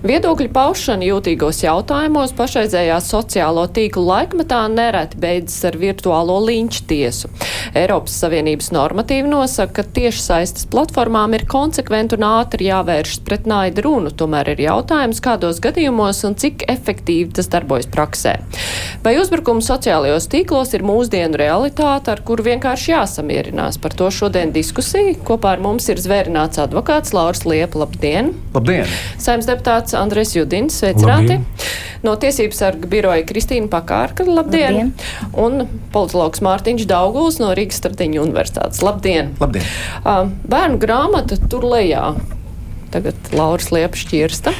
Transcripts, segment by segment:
Viedokļu paušana jūtīgos jautājumos pašreizējā sociālo tīklu laikmetā nereti beidzas ar virtuālo līnču tiesu. Eiropas Savienības normatīvi nosaka, ka tiešsaistes platformām ir konsekventi un ātri jāvēršas pret naidu runu, tomēr ir jautājums, kādos gadījumos un cik efektīvi tas darbojas praksē. Vai uzbrukumi sociālajos tīklos ir mūsdienu realitāte, ar kuru vienkārši jāsamierinās? Par to šodien diskusija. Kopā ar mums ir zvērināts advokāts Lauris Liepa. Labdien! Labdien! Saimnes deputāts advokāts Andres Judins. Sveicināti! Labdien. No Tiesības sarga biroja Kristīna Pakārka. Labdien! labdien. Un politologs Mārtiņš Dauguls no Rīgas Stradiņu universitātes. Labdien! Labdien. Uh, bērnu grāmata tur lejā tagad Lauras Liepa šķirsta.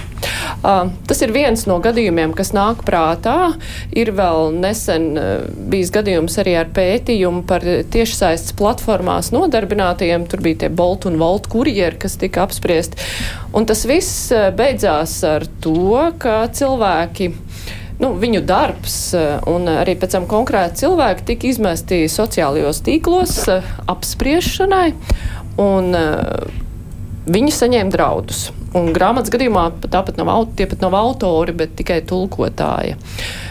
Uh, tas ir viens no gadījumiem, kas nāk prātā. Ir vēl nesen uh, bijis gadījums arī ar pētījumu par tiešsaistes platformās nodarbinātajiem. Tur bija tie Bolt un Volt kurjeri, kas tika apspriesti. Un tas viss uh, beidzās ar to, ka cilvēki nu, viņu darbs un arī pēc tam konkrēti cilvēki tika izmesti sociālajos tīklos apspriešanai. Un, Viņi saņēma draudus. Un grāmatas gadījumā tāpat nav, tie pat nav autori, bet tikai tulkotāji.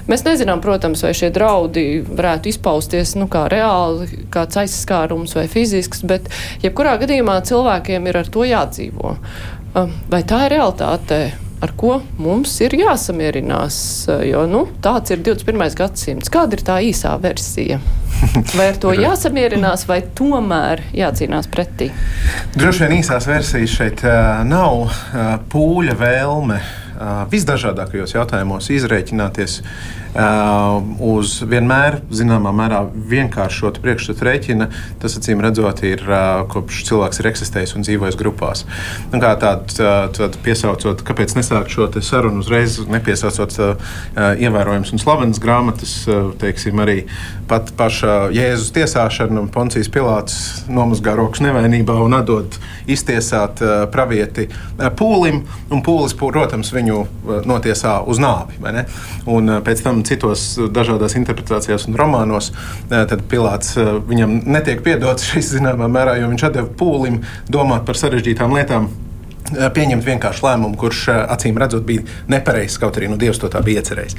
Mēs nezinām, protams, vai šie draudi varētu izpausties nu, kā reāli, kāds aizskārums vai fizisks, bet jebkurā gadījumā cilvēkiem ir ar to jādzīvo. Vai tā ir realitāte? Ar ko mums ir jāsamierinās. Jo nu, tāds ir 21. gadsimts. Kāda ir tā īsā versija? Vai ar to jāsamierinās, vai tomēr jācīnās pretī? Droši vien īsās versijas šeit uh, nav uh, pūļa vēlme visdažādākajos jautājumos izreikināties Uh, uz vienmēr, zināmā mērā, vienkāršotu priekšstatu rēķina. Tas, acīm redzot, ir kopš cilvēks ir eksistējis un dzīvojis grupās. Nu, kā tādu tā, piesaucot, kāpēc nesākt šo sarunu uzreiz, nepiesaucot ievērojamas un slavenas grāmatas, teiksim, arī pat paša Jēzus tiesāšana, Poncijas Pilāts nomazgā rokas nevainībā un atdod iztiesāt pravieti pūlim, un pūlis, protams, viņu notiesā uz nāvi. Un pēc tam citos dažādās interpretācijās un romānos, tad Pilārs viņam netiek piedots šis zināmā mērā, jo viņš deva pūlim domāt par sarežģītām lietām pieņemt vienkāršu lēmumu, kurš eh, acīm redzot bija nepareizs, kaut arī nu, Dievs to tā bija iecerējis.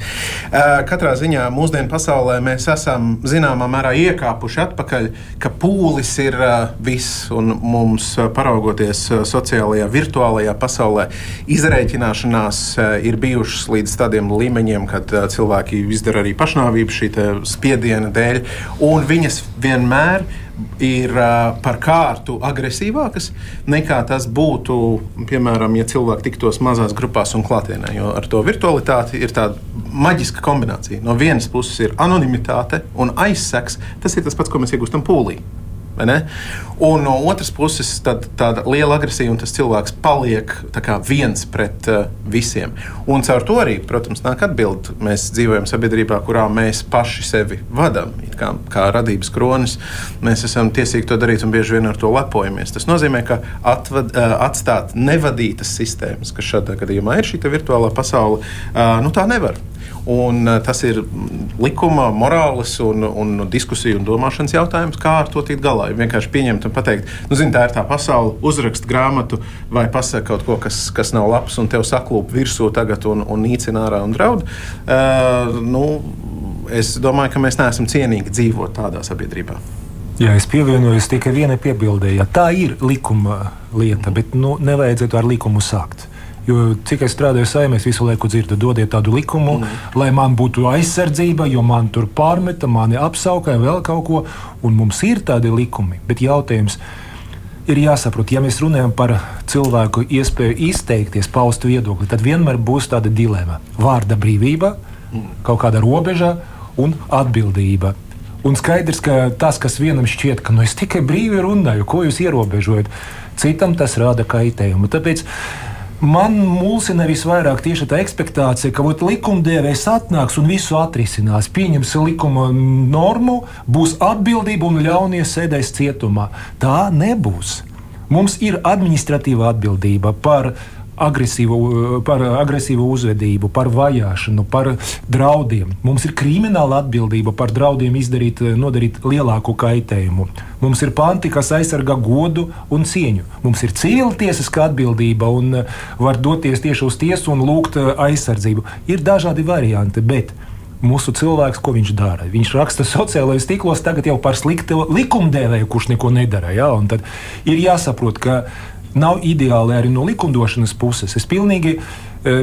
Eh, katrā ziņā mūsdienu pasaulē mēs esam zināmā mērā iekāpuši atpakaļ, ka pūlis ir viss, un mums paraugoties sociālajā, virtuālajā pasaulē, izreikināšanās ir bijušas līdz tādiem līmeņiem, kad cilvēki izdara arī pašnāvību šī spiediena dēļ, un viņas vienmēr ir uh, par kārtu agresīvākas nekā tas būtu, piemēram, ja cilvēki tiktos mazās grupās un klātienē. Jo ar to virtualitāti ir tāda maģiska kombinācija. No vienas puses ir anonimitāte un aizseks. Tas ir tas pats, ko mēs iegūstam pūlī. Un no otras puses, tad, tāda liela agresija, un tas cilvēks paliek viens pret uh, visiem. Un caur to arī, protams, nāk atbildi. Mēs dzīvojam sabiedrībā, kurā mēs paši sevi vadām, kā, kā radības kronis. Mēs esam tiesīgi to darīt un bieži vien ar to lepojamies. Tas nozīmē, ka atvad, uh, atstāt nevadītas sistēmas, kas šādā gadījumā ir šī virtuālā pasaule, uh, nu tā nevar. Un, tas ir likuma, morāles un, un diskusiju un domāšanas jautājums, kā ar to tikt galā. Ja vienkārši pieņemt un pateikt, nu, zini, tā ir tā pasaule, uzrakst grāmatu vai pasaka kaut ko, kas, kas nav labs, un tev saklūp virsū tagad un, un nīcina ārā un draud. Uh, nu, es domāju, ka mēs neesam cienīgi dzīvot tādā sabiedrībā. Jā, es pievienojos tikai vienai piebildēji. Tā ir likuma lieta, bet nu, nevajadzētu ar likumu sākt. Jo cik es strādāju saimē, es visu laiku dzirdu, dodiet tādu likumu, mm. lai man būtu aizsardzība, jo man tur pārmeta, mani apsauka vēl kaut ko. Un mums ir tādi likumi, bet jautājums ir jāsaprot, ja mēs runājam par cilvēku iespēju izteikties, paust viedokli, tad vienmēr būs tāda dilema. Vārda brīvība, mm. kaut kāda robeža un atbildība. Un skaidrs, ka tas, kas vienam šķiet, ka nu, es tikai brīvi runāju, ko jūs ierobežojat, citam tas rada kaitējumu. Tāpēc Man mulsina visvairāk tieši tā expectācija, ka likumdevējs atnāks un visu atrisinās, pieņems likuma normu, būs atbildība un ļaunie sēdēs cietumā. Tā nebūs. Mums ir administratīva atbildība par agresīvu, par agresīvu uzvedību, par vajāšanu, par draudiem. Mums ir krimināla atbildība par draudiem izdarīt, nodarīt lielāku kaitējumu. Mums ir panti, kas aizsargā godu un cieņu. Mums ir civila tiesiska atbildība un var doties tieši uz tiesu un lūgt aizsardzību. Ir dažādi varianti, bet mūsu cilvēks, ko viņš dara. Viņš raksta sociālajos tīklos tagad jau par sliktu likumdevēju, kurš neko nedara. Ja? Tad ir jāsaprot, ka nav ideāli arī no likumdošanas puses. Es pilnīgi e,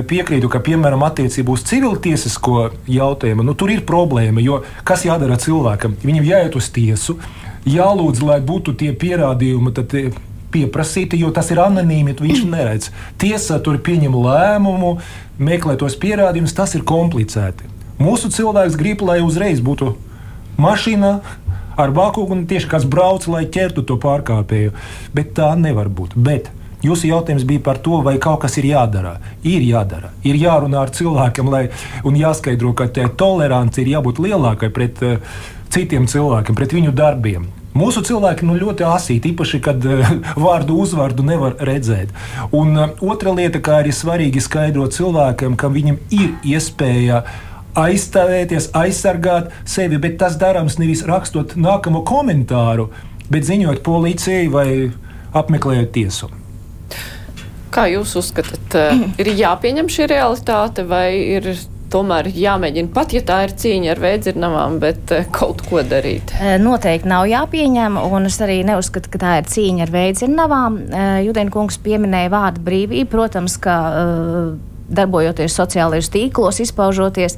piekrītu, ka, piemēram, attiecībā uz civiltiesisko jautājumu, nu, tur ir problēma. Jo kas jādara cilvēkam? Viņam jāiet uz tiesu, jālūdz, lai būtu tie pierādījumi. Tad, e, Pieprasīti, jo tas ir anonīmi, viņš neredz. Tiesa tur pieņem lēmumu, meklē tos pierādījumus, tas ir komplicēti. Mūsu cilvēks grib, lai uzreiz būtu mašīna ar un tieši kāds brauc, lai ķertu to pārkāpēju. Bet tā nevar būt. Bet Jūsu jautājums bija par to, vai kaut kas ir jādara. Ir jādara. Ir jārunā ar cilvēkiem, lai, jāskaidro, ka tolerance ir jābūt lielākai pret uh, citiem cilvēkiem, pret viņu darbiem. Mūsu cilvēki nu, ļoti asīti, īpaši, kad uh, vārdu uzvārdu nevar redzēt. Un uh, otra lieta, kā arī svarīgi skaidrot cilvēkiem, ka viņam ir iespēja uh, aizstāvēties, aizsargāt sevi, bet tas darāms nevis rakstot nākamo komentāru, bet ziņot policijai vai apmeklējot tiesu. Kā jūs uzskatāt, eh, ir jāpieņem šī realitāte vai ir tomēr jāmēģina pat, ja tā ir cīņa ar veidzirnavām, bet eh, kaut ko darīt? Eh, noteikti nav jāpieņem, un es arī neuzskatu, ka tā ir cīņa ar veidzirnavām. Judēna kungs pieminēja vārdu brīvību. Protams, ka darbojoties sociālajos tīklos, izpaužoties,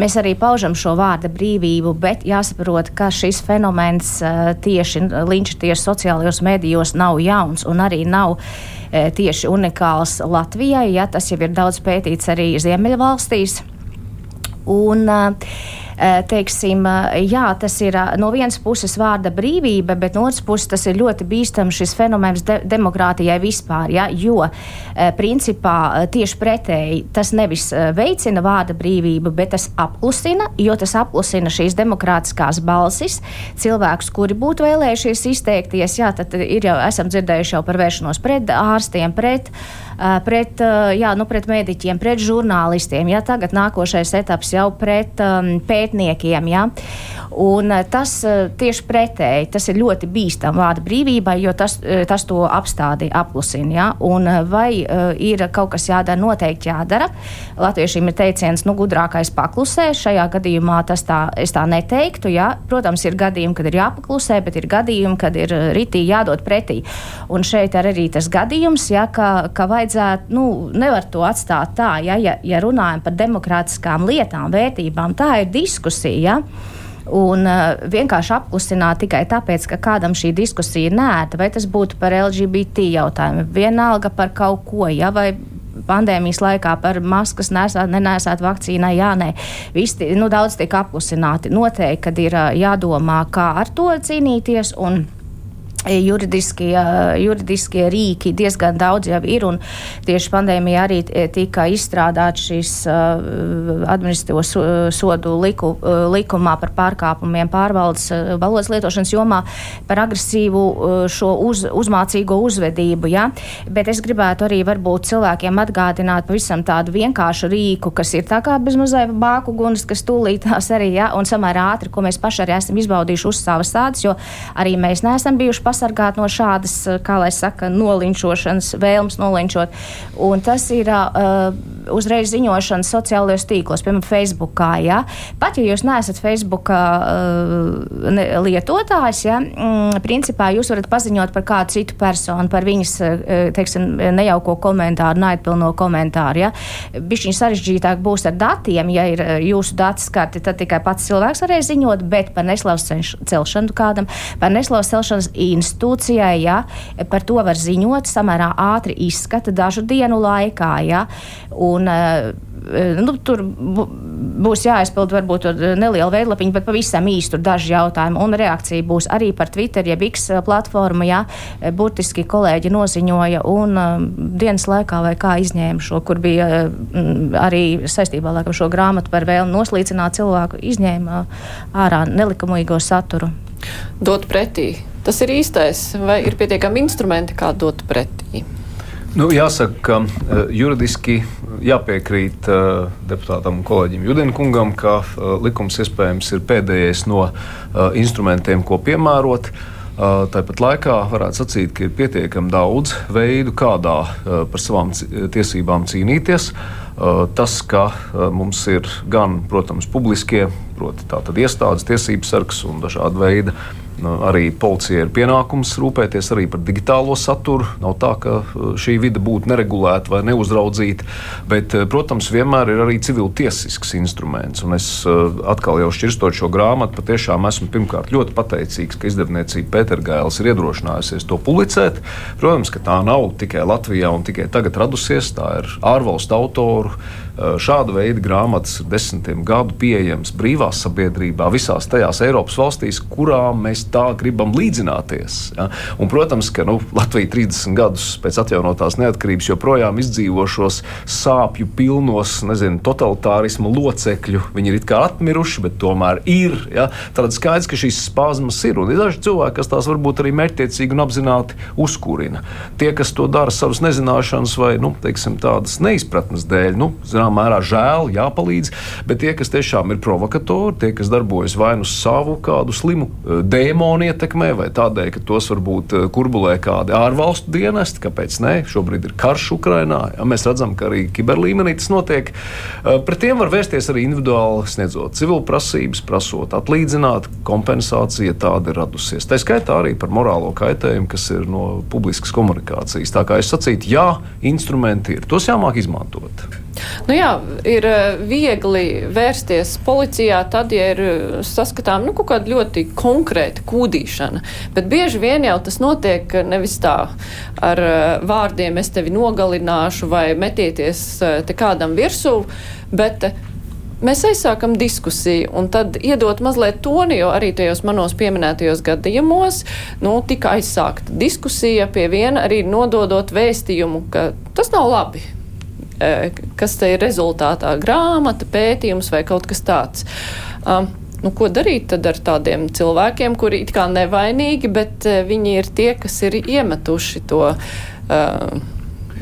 mēs arī paužam šo vārda brīvību, bet jāsaprot, ka šis fenomens tieši linča tieši sociālajos medijos nav jauns un arī nav tieši unikāls Latvijai, ja tas jau ir daudz pētīts arī Ziemeļvalstīs. Un, uh, teiksim, eh, jā, tas ir eh, no vienas puses vārda brīvība, bet no otras puses tas ir ļoti bīstams šis fenomens de demokrātijai vispār. Ja, jo principā tieši pretēji tas nevis veicina vārda brīvību, bet tas apklusina, jo tas apklusina šīs demokrātiskās balsis. Cilvēkus, kuri būtu vēlējušies izteikties, jā, tad ir jau esam dzirdējuši jau par vēršanos pret ārstiem, pret uh, pret, jā, nu, pret mediķiem, pret žurnālistiem. Jā, tagad nākošais etaps jau pret um, pētniekiem. Jā. Un tas tieši pretēji, tas ir ļoti bīstami vārda brīvībai, jo tas, tas to apstādi apklusina. Jā. Un vai ir kaut kas jādara, noteikti jādara. Latviešiem ir teiciens, nu, gudrākais paklusē. Šajā gadījumā tas tā, es tā neteiktu. Jā. Protams, ir gadījumi, kad ir jāpaklusē, bet ir gadījumi, kad ir ritī jādod pretī. Un šeit arī tas gadījums, jā, ka, ka vajag vajadzētu, nu, nevar to atstāt tā, ja, ja, ja runājam par demokrātiskām lietām, vērtībām, tā ir diskusija. Ja? Un uh, vienkārši apklusināt tikai tāpēc, ka kādam šī diskusija ir nērta, vai tas būtu par LGBT jautājumu, vienalga par kaut ko, ja, vai pandēmijas laikā par maskas nesāt, nenesāt vakcīnai, jā, nē. Visi nu, daudz tiek apklusināti. Noteikti, kad ir uh, jādomā, kā ar to cīnīties. Un, Juridiskie, juridiskie rīki diezgan daudz jau ir, un tieši pandēmijā arī tika izstrādāts šīs uh, administratīvo sodu liku, likumā par pārkāpumiem pārvaldes valodas lietošanas jomā par agresīvu šo uz, uzmācīgo uzvedību. Ja? Bet es gribētu arī varbūt cilvēkiem atgādināt pavisam tādu vienkāršu rīku, kas ir tā kā bezmazliet bāku gunas, kas tūlītās arī, ja? un samērā ātri, ko mēs paši arī esam izbaudījuši uz savas tādas, jo arī mēs neesam bijuši pasargāt no šādas, eh, kā lai saka, nolinčošanas, vēlmes nolinčot. Un tas ir uh, uzreiz ziņošana sociālajos tīklos, piemēram, Facebookā. Ja? Pat ja jūs neesat Facebooka uh, ne, lietotājs, ja, mm, principā jūs varat paziņot par kādu citu personu, par viņas, teiksim, nejauko komentāru, naidpilno komentāru. Ja? Bišķiņ sarežģītāk būs ar datiem, ja ir jūsu dati skarti, tad tikai pats cilvēks varēs ziņot, bet par neslavas celšanu kādam, par neslavas celšanas institūcijai, ja, par to var ziņot samērā ātri izskata dažu dienu laikā. Ja, un, eh, nu, tur būs jāizpild varbūt neliela veidlapiņa, bet pavisam īsti daži jautājumi. Un reakcija būs arī par Twitter, jeb X platformu. Jā, burtiski kolēģi noziņoja un dienas laikā vai kā izņēma šo, kur bija arī saistībā ar šo grāmatu par vēlmu noslīcināt cilvēku, izņēma ārā nelikumīgo saturu. Dot pretī Tas ir īstais, vai ir pietiekami instrumenti, kā dot pretī? Nu, jāsaka, ka uh, juridiski jāpiekrīt uh, deputātam un kolēģim Judinkungam, ka uh, likums iespējams ir pēdējais no instrumentiem, ko piemērot. Tāpat laikā varētu sacīt, ka ir pietiekami daudz veidu, kādā par savām tiesībām cīnīties. Tas, ka mums ir gan, protams, publiskie, proti, iestādes, tiesības sargs un dažādi veidi Nu, arī policija ir pienākums rūpēties arī par digitālo saturu. Nav tā, ka uh, šī vide būtu neregulēta vai neuzraudzīta, bet, uh, protams, vienmēr ir arī civiltiesisks instruments. Un es uh, atkal jau šķirstot šo grāmatu, patiešām esmu pirmkārt ļoti pateicīgs, ka izdevniecība Pētergailis ir iedrošinājusies to publicēt. Protams, ka tā nav tikai Latvijā un tikai tagad radusies, tā ir ārvalstu autoru šāda veida grāmatas ir desmitiem gadu pieejamas brīvā sabiedrībā, visās tajās Eiropas valstīs, kurām mēs tā gribam līdzināties. Ja? Un, protams, ka nu, Latvija 30 gadus pēc atjaunotās neatkarības joprojām izdzīvo šos sāpju pilnos, nezinu, totalitārismu locekļu. Viņi ir it kā atmiruši, bet tomēr ir. Ja? Tad skaidrs, ka šīs spāzmas ir. Un ir daži cilvēki, kas tās varbūt arī mērķtiecīgi un apzināti uzkurina. Tie, kas to dara savas nezināšanas vai nu, teiksim, tādas neizpratnes dēļ, nu, zināmā mērā žēl, jāpalīdz. Bet tie, kas tiešām ir provokatori, tie, kas darbojas vai nu savu kādu slimu eh, dēmonu ietekmē, vai tādēļ, ka tos varbūt eh, kurbulē kādi ārvalstu dienesti, kāpēc ne? Šobrīd ir karš Ukrainā. Ja, mēs redzam, ka arī kiberlīmenī tas notiek. Eh, pret tiem var vērsties arī individuāli, sniedzot civilu prasības, prasot atlīdzināt kompensāciju, ja tāda ir radusies. Tā skaitā arī par morālo kaitējumu, kas ir no publiskas komunikācijas. Tā kā es sacītu, jā, instrumenti ir, tos jāmāk izmantot. Nu jā, ir eh, viegli vērsties policijā tad, ja ir eh, saskatām nu, kaut kāda ļoti konkrēta kūdīšana. Bet bieži vien jau tas notiek nevis tā ar eh, vārdiem es tevi nogalināšu vai metieties te kādam virsū, bet mēs aizsākam diskusiju un tad iedot mazliet toni, jo arī tajos manos pieminētajos gadījumos nu, tika aizsākta diskusija pie viena arī nododot vēstījumu, ka tas nav labi. E, kas te ir rezultātā - grāmata, pētījums vai kaut kas tāds. Um, nu, ko darīt tad ar tādiem cilvēkiem, kuri it kā nevainīgi, bet uh, viņi ir tie, kas ir iemetuši to uh,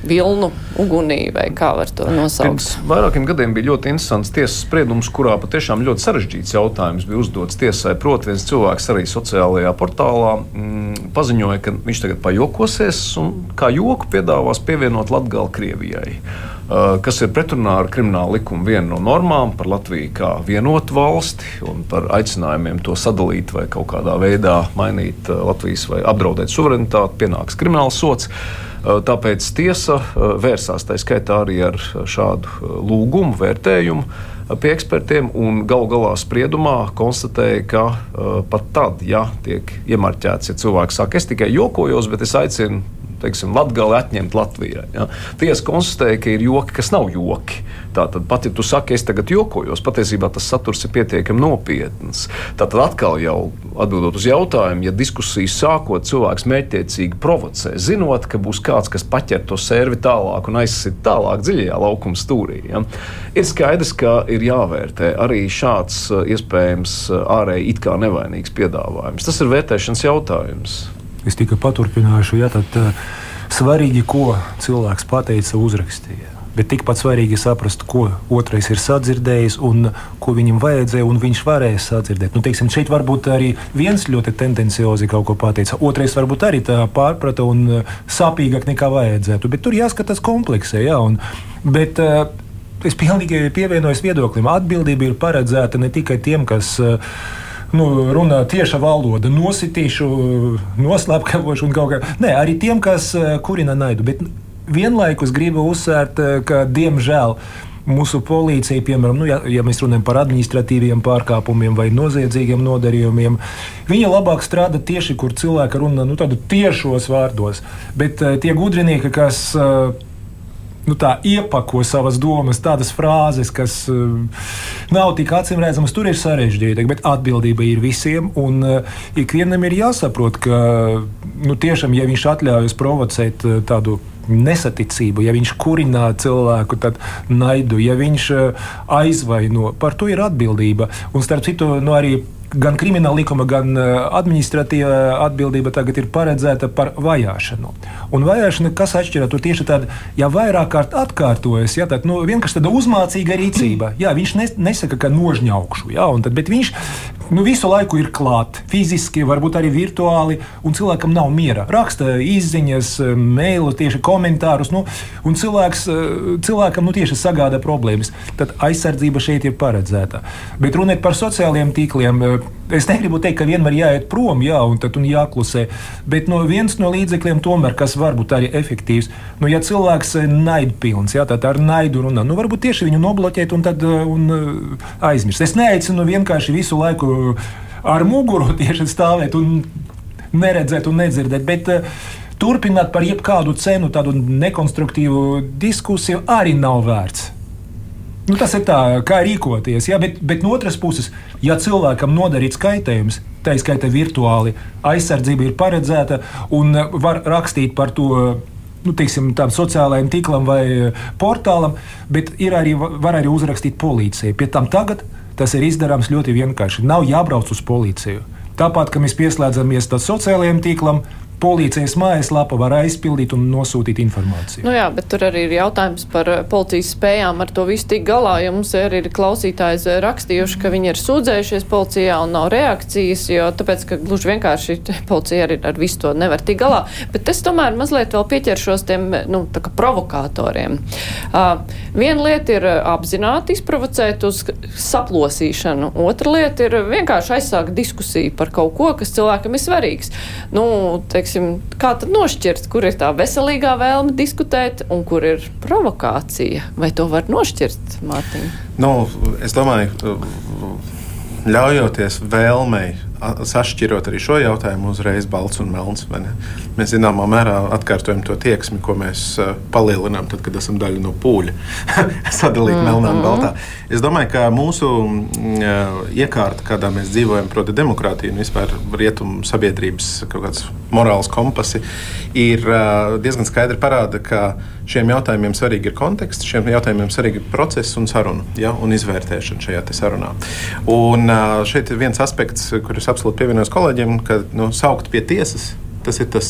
vilnu ugunī, vai kā var to nosaukt? Pirms vairākiem gadiem bija ļoti interesants tiesas spriedums, kurā patiešām ļoti sarežģīts jautājums bija uzdots tiesai. Proti, viens cilvēks arī sociālajā portālā mm, paziņoja, ka viņš tagad pajokosies un kā joku piedāvās pievienot Latgali Krievijai. Eh, kas ir pretrunā ar kriminālu likumu vienu no normām par Latviju kā vienotu valsti un par aicinājumiem to sadalīt vai kaut kādā veidā mainīt eh, Latvijas vai apdraudēt suverenitāti, pienāks krimināls sots. Eh, tāpēc tiesa vērsās tā skaitā arī ar šādu lūgumu, vērtējumu pie ekspertiem un galu galā spriedumā konstatēja, ka pat tad, ja tiek iemarķēts, ja cilvēks saka, es tikai jokojos, bet es aicinu teiksim, Latgali atņemt Latvijai. Ja? Tiesa konstatēja, ka ir joki, kas nav joki. Tātad, pat ja tu saki, es tagad jokojos, patiesībā tas saturs ir pietiekami nopietns. Tātad, atkal jau atbildot uz jautājumu, ja diskusijas sākot, cilvēks mērķiecīgi provocē, zinot, ka būs kāds, kas paķer to servi tālāk un aizsit tālāk dziļajā laukuma stūrī. Ja? Ir skaidrs, ka ir jāvērtē arī šāds iespējams ārēji it kā nevainīgs piedāvājums. Tas ir vērtēšanas jautājums. Es tikai paturpināšu, ja tad uh, svarīgi, ko cilvēks pateica, uzrakstīja. Bet tikpat svarīgi saprast, ko otrais ir sadzirdējis un ko viņam vajadzēja, un viņš varēja sadzirdēt. Nu, teiksim, šeit varbūt arī viens ļoti tendenciozi kaut ko pateica, otrais varbūt arī tā pārprata un uh, sāpīgāk nekā vajadzētu. Bet tur jāskatās kompleksē. Jā, un, bet, uh, Es pilnīgi pievienojos viedoklim. Atbildība ir paredzēta ne tikai tiem, kas uh, nu, runā tieša valoda, nositīšu, noslēpkavošu un kaut kā. Nē, arī tiem, kas eh, kurina naidu. Bet vienlaikus gribu uzsvērt, eh, ka diemžēl. Mūsu policija, piemēram, nu, ja, ja mēs runājam par administratīviem pārkāpumiem vai noziedzīgiem nodarījumiem, viņa labāk strādā tieši, kur cilvēki runā nu, tiešos vārdos. Bet uh, tie gudrinieki, kas uh, nu, tā, iepako savas domas, tādas frāzes, kas uh, nav tik acīmredzamas. Tur ir sarežģīti, bet atbildība ir visiem. Un uh, ikvienam ir jāsaprot, ka nu, tiešām, ja viņš atļaujas provocēt uh, tādu nesaticību, ja viņš kurina cilvēku, naidu, ja viņš aizvaino, par to ir atbildība. Un starp citu, nu, arī gan krimināla likuma, gan administratīva atbildība tagad ir paredzēta par vajāšanu. Un vajāšana, kas atšķiras, tur tieši tāda, ja vairāk kārt atkārtojas, ja, tad nu, vienkārši tāda uzmācīga rīcība. Jā, viņš nes, nesaka, ka nožņaukšu, jā, tad, bet viņš nu, visu laiku ir klāt, fiziski, varbūt arī virtuāli, un cilvēkam nav miera. Raksta izziņas, mailu, tieši komentārus, nu, un cilvēks, cilvēkam nu, tieši sagāda problēmas. Tad aizsardzība šeit ir paredzēta. Bet runāt par sociālajiem tīkliem, es negribu teikt, ka vienmēr jāiet prom, jā, un tad un jāklusē. Bet no viens no līdzekļiem, tomēr, kas var būt arī efektīvs, nu, ja cilvēks ir naidpilns, jā, tad ar naidu runā, nu, varbūt tieši viņu nobloķēt un, tad, un aizmirst. Es neaicinu vienkārši visu laiku ar muguru tieši stāvēt un neredzēt un nedzirdēt. Bet, uh, Turpināt par jebkādu cenu tādu nekonstruktīvu diskusiju arī nav vērts. Nu, tas ir tā, kā rīkoties. Ja? Bet, bet no otras puses, ja cilvēkam nodarīts kaitējums, tā izskaita virtuāli, aizsardzība ir paredzēta un var rakstīt par to nu, teiksim, tādam sociālajam tīklam vai portālam, bet arī, var arī uzrakstīt policijai. Pie tam tagad tas ir izdarāms ļoti vienkārši. Nav jābrauc uz policiju. Tāpat, kā mēs pieslēdzamies sociālajiem tīklam, policijas mājaslapa var aizpildīt un nosūtīt informāciju. Nu jā, bet tur arī ir jautājums par eh, policijas spējām ar to visu tik galā, jo mums arī ir klausītājs eh, rakstījuši, ka viņi ir sūdzējušies policijā un nav reakcijas, jo tāpēc, ka gluži vienkārši policija arī ar visu to nevar tik galā. Bet es tomēr mazliet vēl pieķeršos tiem, nu, tā kā provokatoriem. Uh, viena lieta ir apzināti izprovocēt uz saplosīšanu, otra lieta ir vienkārši aizsākt diskusiju par kaut ko, kas cilvēkam ir svarīgs. Nu, teiks, teiksim, kā tad nošķirt, kur ir tā veselīgā vēlme diskutēt un kur ir provokācija? Vai to var nošķirt, Mārtiņ? Nu, es domāju, ļaujoties vēlmei sašķirot arī šo jautājumu uzreiz balts un melns. Mēs zināmā mērā atkārtojam to tieksmi, ko mēs palielinām, tad, kad esam daļa no pūļa. Sadalīt mm -hmm. melnā un baltā. Es domāju, ka mūsu iekārta, kādā mēs dzīvojam, proti, demokrātija un vispār rietumu sabiedrības kaut kāds morāls kompasi, ir diezgan skaidri parāda, ka šiem jautājumiem svarīgi ir konteksts, šiem jautājumiem svarīgi ir process un saruna ja, un izvērtēšana šajā sarunā. Un šeit ir viens aspekts, kurus absolūti pievienojos kolēģiem, ka nu, saukt pie tiesas. Tas ir tas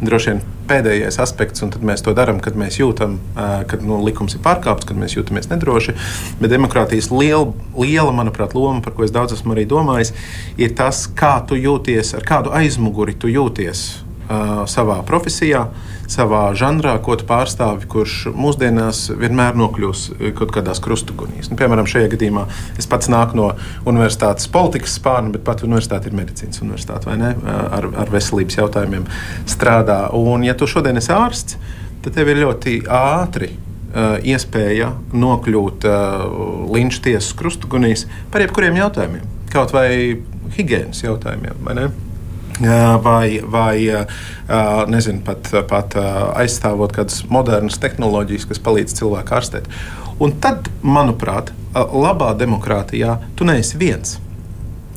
droši vien pēdējais aspekts, un mēs to darām, kad mēs jūtam, ka nu, likums ir pārkāpts, kad mēs jūtamies nedroši. Bet demokrātijas liela, liela, manuprāt, loma, par ko es daudz esmu arī domājis, ir tas, kā tu jūties, ar kādu aizmuguri tu jūties uh, savā profesijā, savā žanrā, ko tu pārstāvi, kurš mūsdienās vienmēr nokļūs kaut kādās krustugunīs. Nu, piemēram, šajā gadījumā es pats nāku no universitātes politikas spārna, bet pat universitāte ir medicīnas universitāte, vai ne? Ar, ar veselības jautājumiem strādā. Un, ja tu šodien esi ārsts, tad tev ir ļoti ātri iespēja nokļūt uh, linča tiesas krustugunīs par jebkuriem jautājumiem, kaut vai higiēnas jautājumiem vai, vai nezinu, pat, pat aizstāvot kādas modernas tehnoloģijas, kas palīdz cilvēku ārstēt. Un tad, manuprāt, labā demokrātijā tu neesi viens.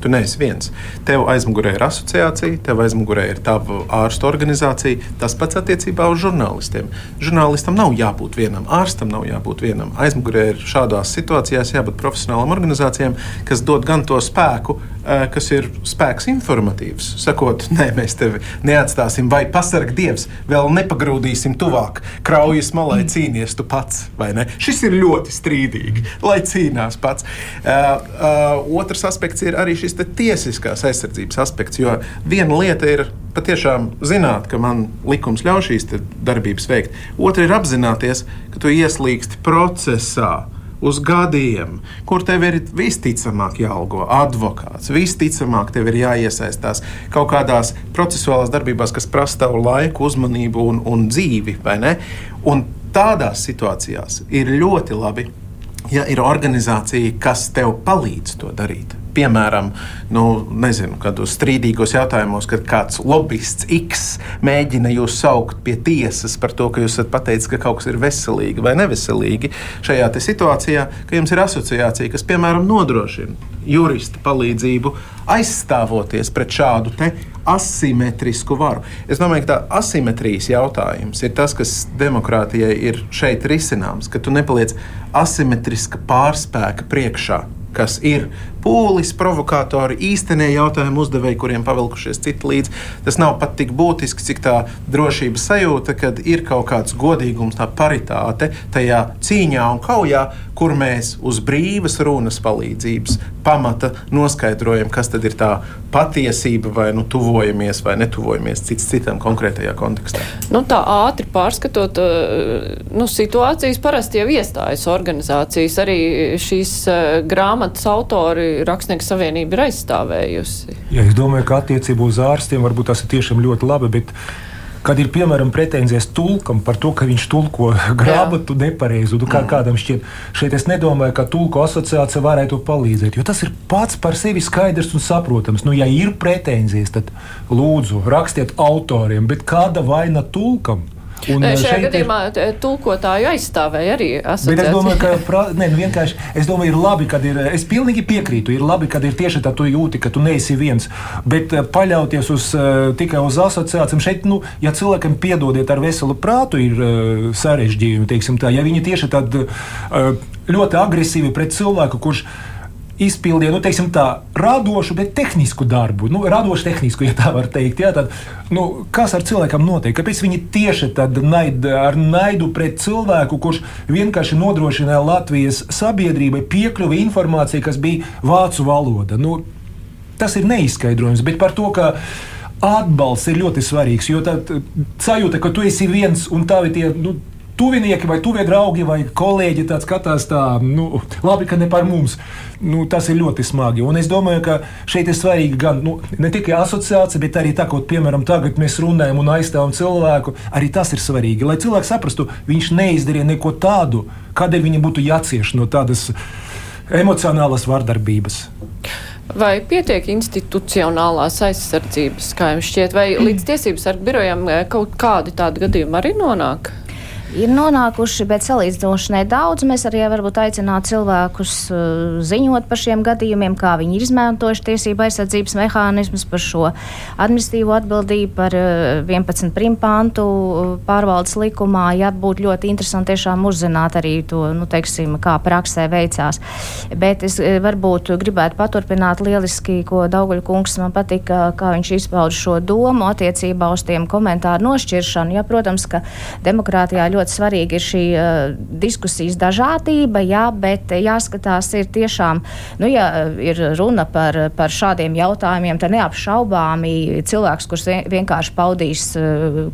Tu neesi viens. Tev aizmugurē ir asociācija, tev aizmugurē ir tava ārstu organizācija. Tas pats attiecībā uz žurnālistiem. Žurnālistam nav jābūt vienam, ārstam nav jābūt vienam. Aizmugurē ir šādās situācijās jābūt profesionālām organizācijām, kas dod gan to spēku, eh, kas ir spēks informatīvs. Sakot, nē, mēs tevi neatstāsim, vai pasarg Dievs, vēl nepagrūdīsim tuvāk. Kraujas malai cīnies tu pats, vai ne? Šis ir ļoti strīdīgi, lai cīnās pats. Uh, uh, otrs aspekts ir arī šis tiesiskās aizsardzības aspekts. Jo viena lieta ir patiešām zināt, ka man likums ļauj šīs darbības veikt. Otra ir apzināties, ka tu ieslīgsti procesā. Uz gadiem, kur tev ir visticamāk jāalgo advokāts, visticamāk tev ir jāiesaistās kaut kādās procesuālās darbībās, kas prasa tavu laiku, uzmanību un, un dzīvi. Un tādās situācijās ir ļoti labi, ja ir organizācija, kas tev palīdz to darīt piemēram, nu, nezinu, kādos strīdīgos jautājumos, kad kāds lobbyists X mēģina jūs saukt pie tiesas par to, ka jūs esat pateicis, ka kaut kas ir veselīgi vai neveselīgi šajā situācijā, ka jums ir asociācija, kas, piemēram, nodrošina jurista palīdzību aizstāvoties pret šādu asimetrisku varu. Es domāju, ka tā asimetrijas jautājums ir tas, kas demokrātijai ir šeit risināms, ka tu nepaliec asimetriska pārspēka priekšā kas ir pūlis, provokatori, īstenie jautājumu uzdevēji, kuriem pavilkušies citi līdzi. Tas nav pat tik būtiski, cik tā drošības sajūta, kad ir kaut kāds godīgums, tā paritāte tajā cīņā un kaujā, kur mēs uz brīvas runas palīdzības pamata noskaidrojam, kas tad ir tā patiesība, vai nu tuvojamies vai netuvojamies cits citam konkrētajā kontekstā. Nu, tā ātri pārskatot nu, situācijas, parasti jau iestājas organizācijas. Arī šīs grāmatas autori Rakstnieku savienība ir aizstāvējusi. Ja, es domāju, ka attiecībā uz ārstiem varbūt tas ir tiešām ļoti labi. Bet... Kad ir piemēram pretenzijas tulkam par to, ka viņš tulko grāmatu nepareizi, kā kādam šķiet, šeit es nedomāju, ka tulku asociācija varētu palīdzēt. Jo tas ir pats par sevi skaidrs un saprotams. Nu, ja ir pretenzijas, tad lūdzu rakstiet autoriem, bet kāda vaina tulkam? Un, Šajā eh, gadījumā ir... tulkotāju aizstāvēja arī asociācija. Bet es domāju, ka pra, ne, nu vienkārši, es domāju, ir labi, kad ir, es pilnīgi piekrītu, ir labi, kad ir tieši tā, tu jūti, ka tu neesi viens, bet eh, paļauties uz, eh, tikai uz asociācijām šeit, nu, ja cilvēkam piedodiet ar veselu prātu, ir sarežģījumi, teiksim tā, ja viņi tieši tad ļoti agresīvi pret cilvēku, kurš izpildīja nu, teiksim, tā, radošu, bet tehnisku darbu. Nu, radošu, tehnisku, ja tā var teikt. Jā, tad, nu, kas ar cilvēkam notiek? Kāpēc viņi tieši naid, ar naidu pret cilvēku, kurš vienkārši nodrošināja Latvijas sabiedrībai piekļuvi informācijai, kas bija vācu valoda? Nu, tas ir neizskaidrojums, bet par to, ka atbalsts ir ļoti svarīgs. Jo tā sajūta, ka tu esi viens un tavi tie. Nu, tuvinieki vai tuvie draugi vai kolēģi skatās tā, nu, labi, ka ne par mums. Nu, tas ir ļoti smagi. Un es domāju, ka šeit ir svarīgi gan nu, ne tikai asociācija, bet arī tā, ko piemēram tagad mēs runājam un aizstāvam cilvēku. Arī tas ir svarīgi, lai cilvēks saprastu, viņš neizdarīja neko tādu, kādēļ viņam būtu jācieš no tādas emocionālas vardarbības. Vai pietiek institucionālās aizsardzības, kā jums šķiet, vai līdz tiesību sargu birojam eh, kaut kādi tādi gadījumi arī nonāk? Ir nonākuši, bet salīdzinoši nedaudz. Mēs arī varbūt aicinām cilvēkus uh, ziņot par šiem gadījumiem, kā viņi ir izmantojuši tiesību aizsardzības mehānismus par šo administratīvo atbildību, par 11 uh, primpantu uh, pārvaldes likumā. Jā, būtu ļoti interesanti tiešām uzzināt arī to, nu, teiksim, kā praksē veicās. Bet es varbūt gribētu paturpināt lieliski, ko Dauguļa kungs man patika, kā viņš izpauda šo domu attiecībā uz tiem komentāru nošķiršanu. Jā, protams, ka demokrātijā ļoti ļoti svarīga ir šī uh, diskusijas dažādība, jā, bet jāskatās ir tiešām, nu, ja ir runa par, par šādiem jautājumiem, tad neapšaubāmi cilvēks, kurš vienkārši paudīs uh,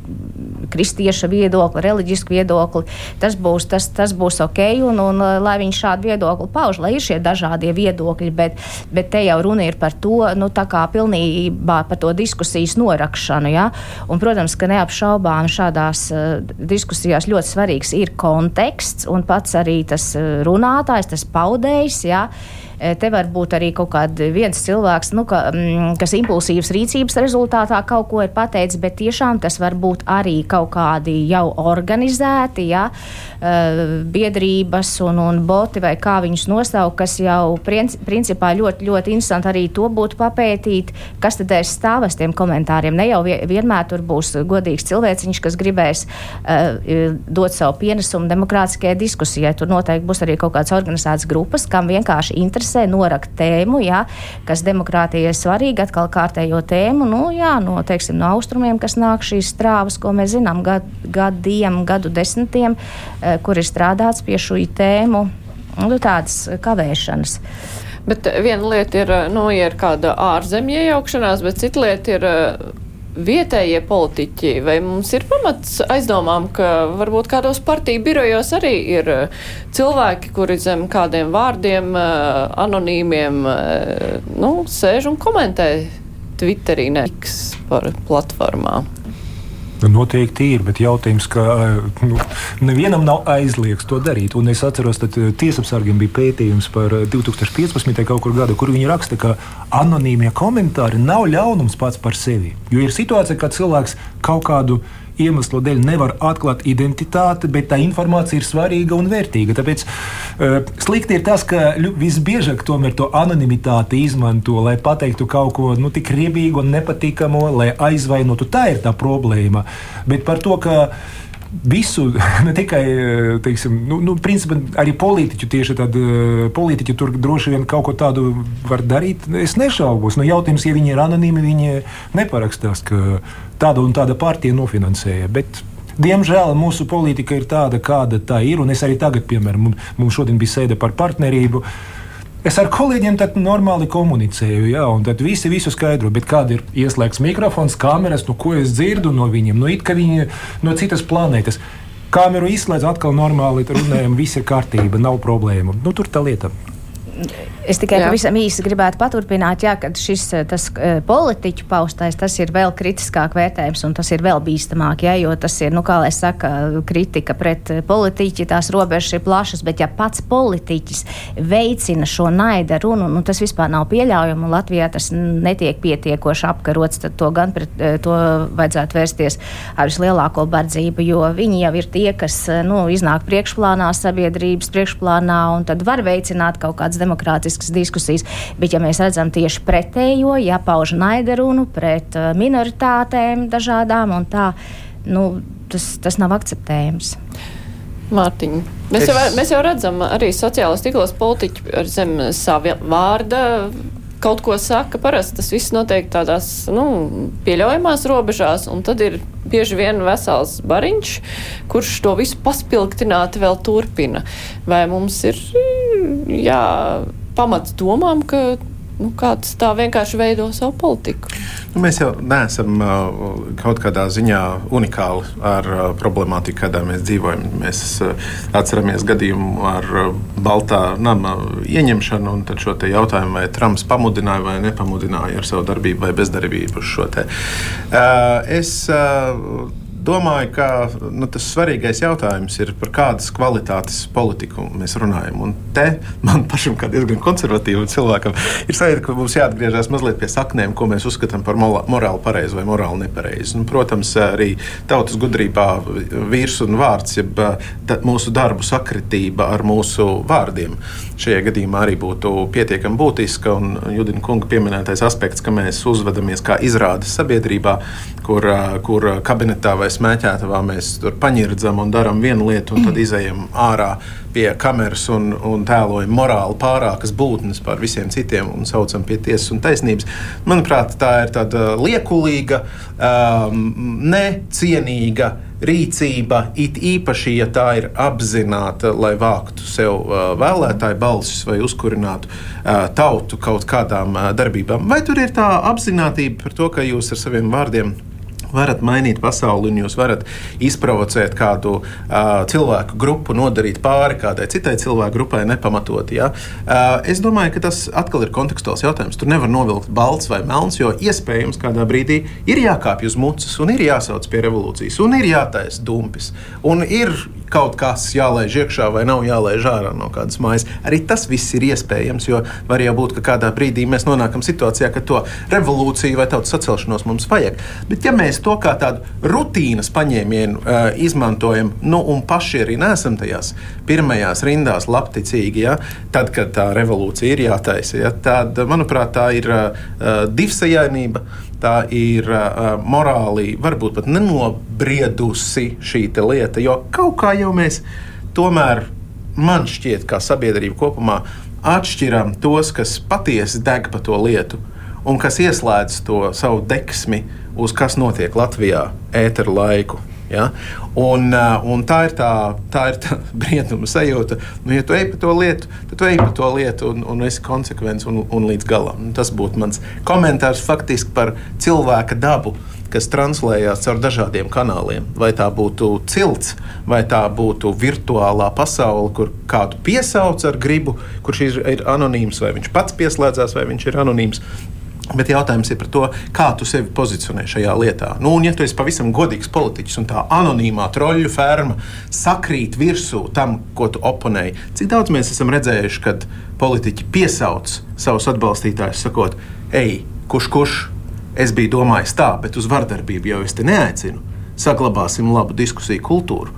kristieša viedokli, reliģisku viedokli, tas būs, tas, tas būs ok, un, un lai viņš šādu viedokli pauž, lai ir šie dažādie viedokļi, bet, bet te jau runa ir par to, nu, tā kā pilnībā par to diskusijas norakšanu, jā, un, protams, ka neapšaubām šādās uh, diskusijās ļoti ļoti svarīgs ir konteksts un pats arī tas eh, runātājs, tas paudējs. E, te var būt arī kaut kāds viens cilvēks, nu, ka, mm, kas impulsīvas rīcības rezultātā kaut ko ir pateicis, bet tiešām tas var būt arī kaut kādi jau organizēti, ja, e, biedrības un, un boti vai kā viņus nosaukt, kas jau principā ļoti, ļoti interesanti arī to būtu papētīt, kas tad ir stāvas tiem komentāriem. Ne jau vienmēr tur būs godīgs cilvēciņš, kas gribēs uh, dot savu pienesumu demokrātiskajai diskusijai. Tur noteikti būs arī kaut kādas organizētas grupas, kam vienkārši interesē interesē, norakt tēmu, jā, kas demokrātijai ir svarīga, atkal kārtējo tēmu, nu, jā, no, teiksim, no austrumiem, kas nāk šīs strāvas, ko mēs zinām gad, gadiem, gadu desmitiem, eh, kur ir strādāts pie šī tēmu, nu, tādas kavēšanas. Bet viena lieta ir, nu, ja ir kāda ārzemju iejaukšanās, bet cita lieta ir vietējie politiķi, vai mums ir pamats aizdomām, ka varbūt kādos partiju birojos arī ir eh, cilvēki, kuri zem kādiem vārdiem, eh, anonīmiem, eh, nu, sēž un komentē Twitterī, nevis par platformām. Nu, noteikti ir, bet jautājums, ka nu, nevienam nav aizliegts to darīt. Un es atceros, ka tiesapsargiem bija pētījums par 2015. kaut kur gadu, kur viņi raksta, ka anonīmie komentāri nav ļaunums pats par sevi. Jo ir situācija, kad cilvēks kaut kādu iemeslu dēļ nevar atklāt identitāti, bet tā informācija ir svarīga un vērtīga. Tāpēc uh, slikti ir tas, ka visbiežāk tomēr to anonimitāti izmanto, lai pateiktu kaut ko nu, tik riebīgu un nepatīkamu, lai aizvainotu. Tā ir tā problēma. Bet par to, ka visu, ne tikai teiksim, nu, nu, principā, arī politiķu, tieši tad politiķi tur droši vien kaut ko tādu var darīt. Es nešaubos. Nu, jautājums, ja viņi ir anonīmi, viņi neparakstās, ka tāda un tāda partija nofinansēja. Bet, Diemžēl mūsu politika ir tāda, kāda tā ir. Es arī tagad, piemēram, mums šodien bija sēde par partnerību. Es ar kolēģiem tad normāli komunicēju, jā, un tad visi visu skaidro, bet kāda ir ieslēgts mikrofons, kameras, nu, ko es dzirdu no viņiem, nu, it kā viņi no citas planētas. Kameru izslēdz, atkal normāli runājam, viss ir kārtība, nav problēmu. Nu, tur tā lieta. Es tikai jā. pavisam īsi gribētu paturpināt, jā, ka šis eh, tas, uh, politiķu paustais tas ir vēl kritiskāk vērtējums un tas ir vēl bīstamāk, jā, jo tas ir, nu, kā lai saka, kritika pret eh, politiķi, tās robežas ir plašas, bet ja pats politiķis veicina šo naida runu, nu, tas vispār nav pieļaujami un Latvijā tas netiek pietiekoši apkarots, tad to gan pret to vajadzētu vērsties ar vislielāko bardzību, jo viņi jau ir tie, kas, nu, iznāk priekšplānā, sabiedrības priekšplānā un tad var veicināt kaut kādas demokrātiskas diskusijas. Bet, ja mēs redzam tieši pretējo, ja pauž naidarunu pret uh, minoritātēm dažādām un tā, nu, tas, tas nav akceptējams. Mārtiņa. Mēs, es... jau, mēs jau redzam, arī sociālās tīklos politiķi ar zem sava vārda kaut ko saka. Parasti tas viss notiek tādās nu, pieļaujamās robežās, un tad ir bieži vien vesels bariņš, kurš to visu paspilgtināti vēl turpina. Vai mums ir jā, pamats domām, ka nu, kāds tā vienkārši veido savu politiku. Nu, mēs jau neesam uh, kaut kādā ziņā unikāli ar uh, problemātiku, kādā mēs dzīvojam. Mēs uh, atceramies gadījumu ar Baltā nama ieņemšanu un šo jautājumu, vai Trumps pamudināja vai nepamudināja ar savu darbību vai bezdarbību uz šo te. Es, domāju, ka nu, tas svarīgais jautājums ir par kādas kvalitātes politiku mēs runājam. Un te man pašam, kā diezgan konservatīvam cilvēkam, ir sajūta, ka mums jāatgriežas mazliet pie saknēm, ko mēs uzskatām par morāli pareizi vai morāli nepareizi. Un, protams, arī tautas gudrībā vīrs un vārds, jeb mūsu darbu sakritība ar mūsu vārdiem šajā gadījumā arī būtu pietiekami būtiska. Un Judina kunga pieminētais aspekts, ka mēs uzvedamies kā izrādes sabiedrībā, kur, kur kabinetā vai smēķētavā mēs tur paņirdzam un darām vienu lietu, un tad izējam ārā pie kameras un, un tēlojam morāli pārākas būtnes par visiem citiem un saucam pie tiesas un taisnības. Manuprāt, tā ir tāda liekulīga, um, necienīga rīcība, it īpaši, ja tā ir apzināta, lai vāktu sev uh, vēlētāju balsis vai uzkurinātu uh, tautu kaut kādām uh, darbībām. Vai tur ir tā apziņotība par to, ka jūs ar saviem vārdiem varat mainīt pasauli un jūs varat izprovocēt kādu uh, cilvēku grupu, nodarīt pāri kādai citai cilvēku grupai nepamatot. Ja? Uh, es domāju, ka tas atkal ir kontekstuāls jautājums. Tur nevar novilkt balts vai melns, jo iespējams kādā brīdī ir jākāpj uz mucas un ir jāsauc pie revolūcijas un ir jātaisa dumpis. Un ir kaut kas jālaiž iekšā vai nav jālaiž ārā no kādas mājas. Arī tas viss ir iespējams, jo var jau būt, ka kādā brīdī mēs nonākam situācijā, ka to revolūciju vai tautas sacelšanos mums vajag. Bet ja mēs to kā tādu rutīnas paņēmienu uh, izmantojam, nu, un paši arī nesam tajās pirmajās rindās labticīgi, ja, tad, kad tā revolūcija ir jātaisa, ja, tad, manuprāt, tā ir uh, divsajainība tā ir uh, morāli, varbūt pat nenobriedusi šī lieta, jo kaut kā jau mēs tomēr, man šķiet, kā sabiedrība kopumā, atšķiram tos, kas patiesi deg par to lietu un kas ieslēdz to savu deksmi uz kas notiek Latvijā ēteru laiku. Ja? Un, uh, un tā ir tā, tā, ir tā brieduma sajūta. Nu, ja tu ej pa to lietu, tad tu ej pa to lietu un, un esi konsekvents un, un līdz galam. Un tas būtu mans komentārs faktiski par cilvēka dabu. Kas translējās caur dažādiem kanāliem. Vai tā būtu cilts, vai tā būtu virtuālā pasaule, kur kādu piesauc ar gribu, kurš ir, ir anonīms, vai viņš pats pieslēdzās, vai viņš ir anonīms. Bet jautājums ir par to, kā tu sevi pozicionē šajā lietā. Nu, un, ja tu esi pavisam godīgs politiķis un tā anonīmā troļļu ferma sakrīt virsū tam, ko tu oponēji, cik daudz mēs esam redzējuši, kad politiķi piesauc savus atbalstītājus, sakot, ej, kurš kurš, es biju domājis tā, bet uz vardarbību jau es te neaicinu. Saglabāsim labu diskusiju kultūru.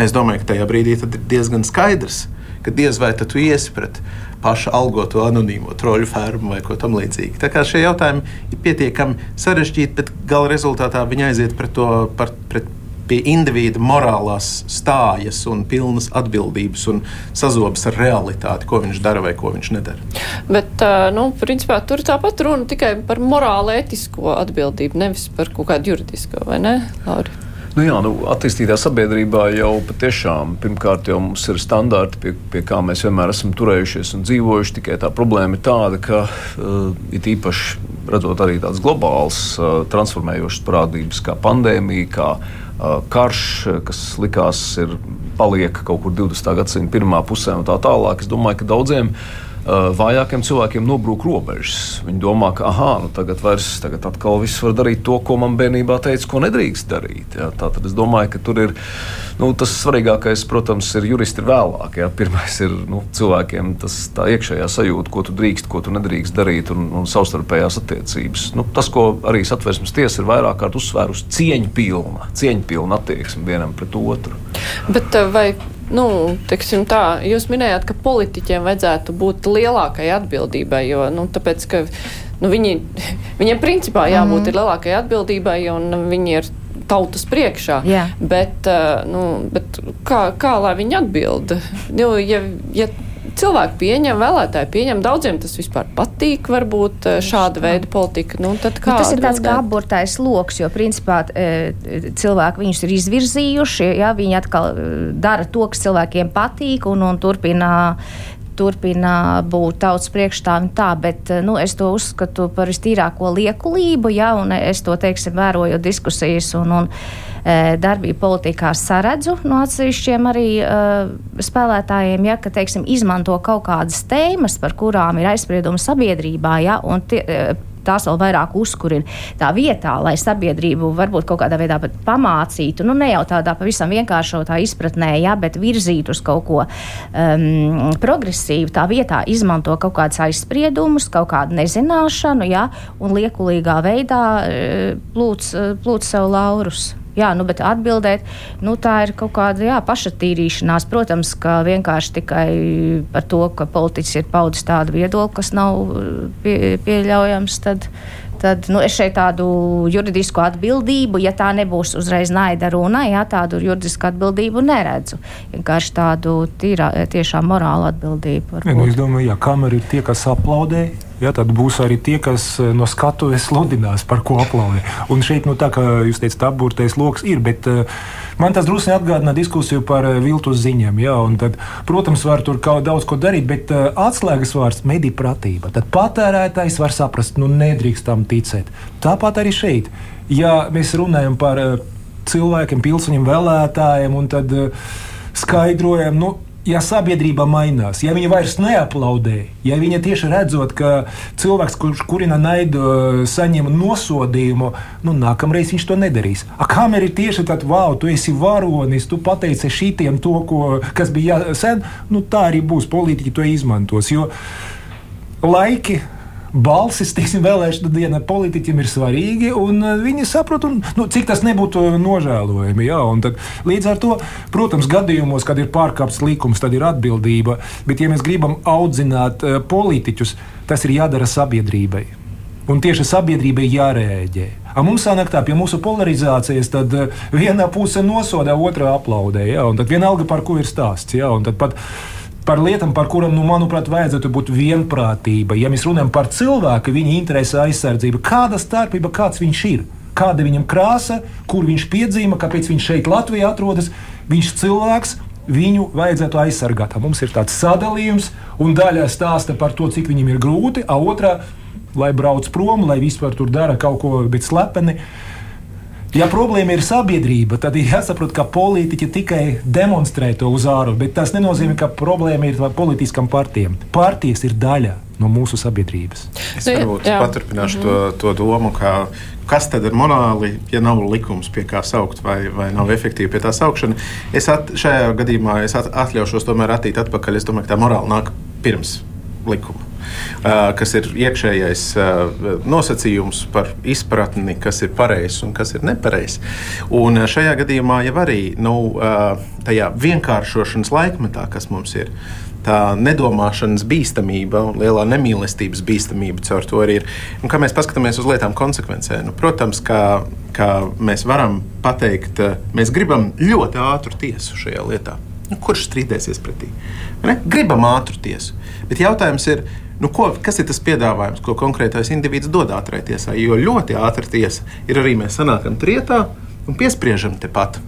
Es domāju, ka tajā brīdī ir diezgan skaidrs, ka diez vai tu iesi pret pašu algoto anonīmo troļu fermu vai ko tamlīdzīgu. Tā kā šie jautājumi ir pietiekami sarežģīti, bet gala rezultātā viņi aiziet pret to par, pret pie indivīda morālās stājas un pilnas atbildības un sazobas ar realitāti, ko viņš dara vai ko viņš nedara. Bet, nu, principā, tur tāpat runa tikai par morāli etisko atbildību, nevis par kaut kādu juridisko, vai ne, Lauri? Nu jā, nu, attīstītā sabiedrībā jau patiešām pirmkārt jau mums ir standarti, pie, pie kā mēs vienmēr esam turējušies un dzīvojuši. Tikai tā problēma ir tāda, ka uh, it īpaši redzot arī tādas globālas uh, transformējošas parādības kā pandēmija, kā uh, karš, kas likās ir paliek kaut kur 20. gadsimta pirmā pusē un tā tālāk. Es domāju, ka daudziem cilvēkiem vājākiem cilvēkiem nobrūk robežas. Viņi domā, ka ah, nu tagad vairs tagad atkal viss var darīt to, ko man bērnībā teica, ko nedrīkst darīt. Jā. Tātad es domāju, ka tur ir nu, tas svarīgākais, protams, ir juristi ir vēlāk. Jā. Pirmais ir nu, cilvēkiem tas iekšējā sajūta, ko tu drīkst, ko tu nedrīkst darīt, un, un savstarpējās attiecības. Nu, tas, ko arī satversmes tiesa ir vairāk kārt uzsvērusi, cieņpilna, cieņpilna attieksme vienam pret otru. Bet vai nu, teiksim, tā, jūs minējāt, ka politiķiem vajadzētu būt lielākai atbildībai, jo nu, tāpēc, ka, nu, viņi, viņiem principā jābūt mm. lielākai atbildībai, un viņi ir tautas priekšā. Jā. Bet, nu, bet kā, kā lai viņi atbild? Nu, ja, ja cilvēki pieņem, vēlētāji pieņem. Daudziem tas vispār patīk, varbūt eh, šāda veida politika. Nu, nu, tas ir tāds kā aburtais lokus, jo principā eh, cilvēki viņus ir izvirzījuši. Ja, viņi atkal eh, dara to, kas cilvēkiem patīk un, un turpina turpina būt tautas priekšstāvim tā, bet nu, es to uzskatu par vistīrāko liekulību, ja, un es to, teiksim, vērojot diskusijas un, un darbību politikā saredzu no atsevišķiem arī uh, spēlētājiem, ja, ka teiksim, izmanto kaut kādas tēmas, par kurām ir aizspriedumi sabiedrībā. Ja, tie, e, tās vēl vairāk uzkurina tā vietā, lai sabiedrību varbūt kaut kādā veidā pamācītu, nu ne jau tādā pavisam vienkāršotā izpratnē, jā, bet virzītu uz kaut ko um, progresīvu. Tā vietā izmanto kaut kādus aizspriedumus, kaut kādu nezināšanu, jā, un liekulīgā veidā plūc, plūc sev laurus. Jā, nu, bet atbildēt, nu, tā ir kaut kāda jā, pašatīrīšanās. Protams, ka vienkārši tikai par to, ka politiķis ir paudis tādu viedokli, kas nav pie, pieļaujams, tad, tad nu, es šeit tādu juridisku atbildību, ja tā nebūs uzreiz naida runa, jā, tādu juridisku atbildību neredzu. Vienkārši tādu tīrā, tiešām morālu atbildību. Ja, nu, es domāju, ja kamera ir tie, kas aplaudē Ja, tad būs arī tie, kas eh, no skatuves sludinās, par ko aplaudē. Un šeit, nu, tā kā jūs teicat, apgūtais lokus ir. Bet, uh, man tas drusku atgādina diskusiju par uh, viltus ziņām. Ja, tad, protams, var tur daudz ko darīt, bet uh, atslēgas vārds - mediju pratība. Tad patērētājs var saprast, nu, nedrīkst tam ticēt. Tāpat arī šeit, ja mēs runājam par uh, cilvēkiem, pilsoņiem, vēlētājiem, un tad uh, skaidrojam, nu, ja sabiedrība mainās, ja viņi vairs neaplaudē, ja viņi tieši redzot, ka cilvēks, kurš kurina naidu, saņem nosodījumu, nu, nākamreiz viņš to nedarīs. A, kamēr ir tieši tāds, wow, tu esi varonis, tu pateici šitiem to, ko, kas bija sen, nu, tā arī būs politiķi to izmantos. Jo laiki balsis, teiksim, vēlēšana diena politiķiem ir svarīgi, un uh, viņi saprot, un, nu, cik tas nebūtu nožēlojami. Jā, tad, līdz ar to, protams, gadījumos, kad ir pārkāpts likums, tad ir atbildība. Bet, ja mēs gribam audzināt uh, politiķus, tas ir jādara sabiedrībai. Un tieši sabiedrībai jārēģē. A mums sanāk tā, pie mūsu polarizācijas, tad viena puse nosoda, otra aplaudē. Ja? Tad vienalga, par ko ir stāsts. Ja? Tad pat par lietām, par kurām, nu, manuprāt, vajadzētu būt vienprātība. Ja mēs runājam par cilvēku, viņa interesi aizsardzību, kāda starpība, kāds viņš ir, kāda viņam krāsa, kur viņš piedzīvo, kāpēc viņš šeit Latvijā atrodas, viņš cilvēks. Viņu vajadzētu aizsargāt. Mums ir tāds sadalījums, un daļa stāsta par to, cik viņam ir grūti, a otrā, lai brauc prom, lai vispār tur dara kaut ko, bet slepeni. Uh, Ja problēma ir sabiedrība, tad ir jāsaprot, ka politiķi tikai demonstrē to uz ārā, bet tas nenozīmē, ka problēma ir politiskām partijām. Partijas ir daļa no mūsu sabiedrības. Es nu, varbūt jā. paturpināšu mm -hmm. to, to domu, ka kas tad ir morāli, ja nav likums, pie kā saukt, vai, vai nav efektīvi pie tā saukšana. Es at, šajā gadījumā es at, atļaušos tomēr attīt atpakaļ. Es domāju, ka tā morāla nāk pirms likuma kas ir iekšējais nosacījums par izpratni, kas ir pareizs un kas ir nepareizs. Un šajā gadījumā jau arī nu, tajā vienkāršošanas laikmetā, kas mums ir, tā nedomāšanas bīstamība un lielā nemīlestības bīstamība caur to arī ir. Un, kā mēs paskatāmies uz lietām konsekvencē, nu, protams, ka ka mēs varam pateikt, uh, mēs gribam ļoti ātru tiesu šajā lietā. Nu, kurš strīdēsies pretī? Ne? Gribam ātru tiesu. Bet jautājums ir, nu, ko, kas ir tas piedāvājums, ko konkrētais indivīds dod ātrai tiesai? Jo ļoti ātra tiesa ir arī mēs sanākam trietā un piespriežam tepat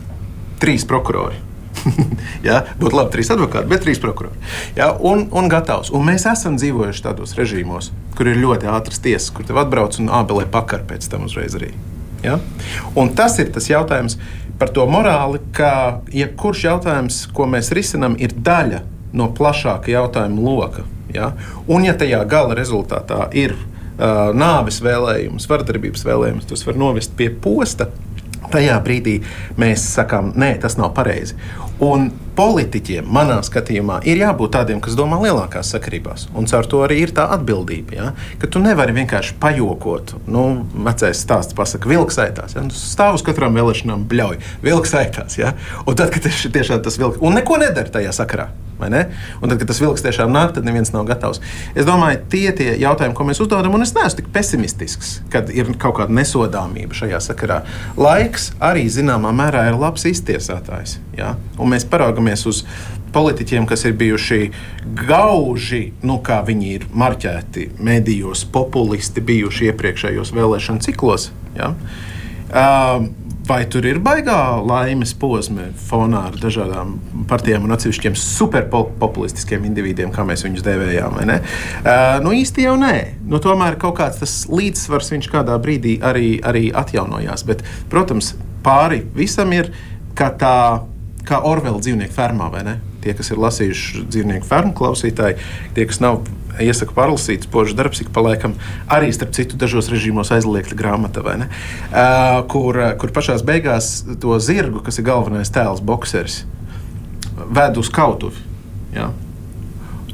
trīs prokurori. ja, būtu labi, trīs advokāti, bet trīs prokurori. Ja, un, un gatavs. Un mēs esam dzīvojuši tādos režīmos, kur ir ļoti ātras tiesas, kur tev atbrauc un abelē pakar pēc tam uzreiz arī. Ja? Un tas ir tas jautājums par to morāli, ka jebkurš jautājums, ko mēs risinām, ir daļa no plašāka jautājuma loka. Ja? Un, ja tajā gala rezultātā ir uh, nāves vēlējums, vardarbības vēlējums, tas var novest pie posta. Tajā brīdī mēs sakām, nē, tas nav pareizi. Un politiķiem, manā skatījumā, ir jābūt tādiem, kas domā lielākās sakarībās. Un caur to arī ir tā atbildība. Ja? Ka tu nevari vienkārši pajokot. Nu, vecais stāsts pasaka, vilks aitās. Ja? Nu, stāv uz katrām vēlēšanām, bļauj, vilks aitās. Ja? Un tad, kad tiešām tas vilks, un neko nedara tajā sakarā. Un tad, kad tas vilks tiešām nāk, tad neviens nav gatavs. Es domāju, tie ir jautājumi, ko mēs uzdodam, un es neesmu tik pesimistisks, kad ir kaut kāda nesodāmība šajā sakarā. Laiks arī zināmā mērā ir labs iztiesātājs. Ja? Un mēs paraugamies uz politiķiem, kas ir bijuši gauži, nu, kā viņi ir marķēti medijos, populisti bijuši iepriekšējos vēlēšanu ciklos. Ja? Uh, Vai tur ir baigā laimes posma fonā ar dažādām partijām un atsevišķiem superpopulistiskiem individiem, kā mēs viņus devējām? Uh, nu, īsti jau nē. Nu, tomēr kaut kāds tas līdzsvars viņš kādā brīdī arī, arī atjaunojās. Bet, protams, pāri visam ir tā kā Orvela dzīvnieku fermā, vai ne? Tie, kas ir lasījuši dzīvnieku fermu klausītāji, tie, kas nav iesaku parlasīt, spožu darbs, ik pa laikam arī, starp citu, dažos režīmos aizliegta grāmata, ne? Uh, kur, kur pašā beigās to zirgu, kas ir galvenais tēls, boxeris, ved uz kautuvi. Ja?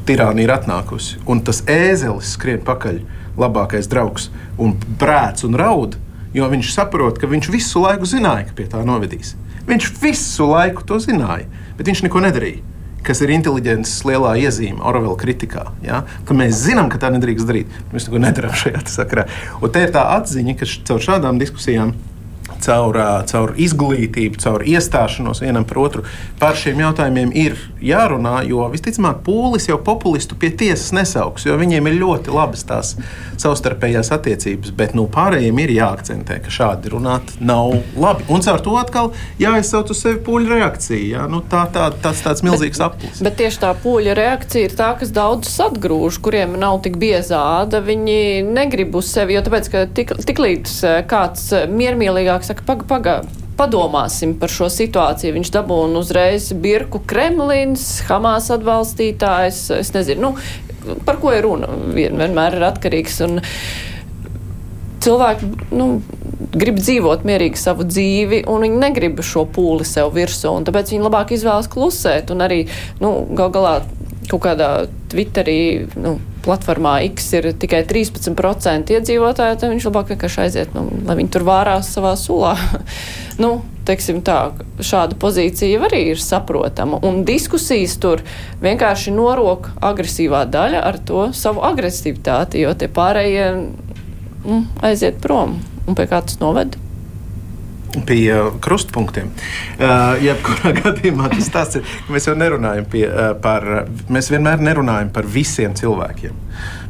Tirānija ir atnākusi, un tas ēzelis skrien pakaļ, labākais draugs, un brēc un raud, jo viņš saprot, ka viņš visu laiku zināja, ka pie tā novedīs. Viņš visu laiku to zināja, bet viņš neko nedarīja kas ir inteliģences lielā iezīme Orvela kritikā. Ja? Ka mēs zinām, ka tā nedrīkst darīt. Mēs neko nedarām šajā sakarā. Un te ir tā atziņa, ka caur šādām diskusijām caur, caur izglītību, caur iestāšanos vienam par otru par šiem jautājumiem ir jārunā. Jo visticamāk, pūlis jau populistu pie tiesas nesauks, jo viņiem ir ļoti labas tās savstarpējās attiecības. Bet nu, pārējiem ir jāakcentē, ka šādi runāt nav labi. Un caur to atkal jāizsauc uz sevi pūļu reakcija. Ja? Nu, tā, tā, tāds, tāds milzīgs aplis. Bet tieši tā pūļa reakcija ir tā, kas daudzus atgrūž, kuriem nav tik biezāda. Viņi negrib uz sevi, jo tāpēc, ka tik, tik līdz kāds miermīlīgāks saka, paga, paga, padomāsim par šo situāciju. Viņš dabūna uzreiz birku Kremlins, Hamas atbalstītājs. Es nezinu, nu, par ko ir runa. Vien, vienmēr ir atkarīgs. Un cilvēki nu, grib dzīvot mierīgi savu dzīvi, un viņi negrib šo pūli sev virsū. Tāpēc viņi labāk izvēlas klusēt. Un arī nu, gal galā kaut kādā Twitterī. Nu, platformā X ir tikai 13% iedzīvotāji, tad viņš labāk vienkārši aiziet, nu, lai viņi tur vārās savā sulā. nu, teiksim tā, šāda pozīcija arī ir saprotama. Un diskusijas tur vienkārši norok agresīvā daļa ar to savu agresivitāti, jo tie pārējie mm, aiziet prom. Un pie kā tas noved? Pie uh, krustpunktiem. Uh, jebkurā gadījumā tas tas ir, ka mēs jau nerunājam pie, uh, par, mēs vienmēr nerunājam par visiem cilvēkiem.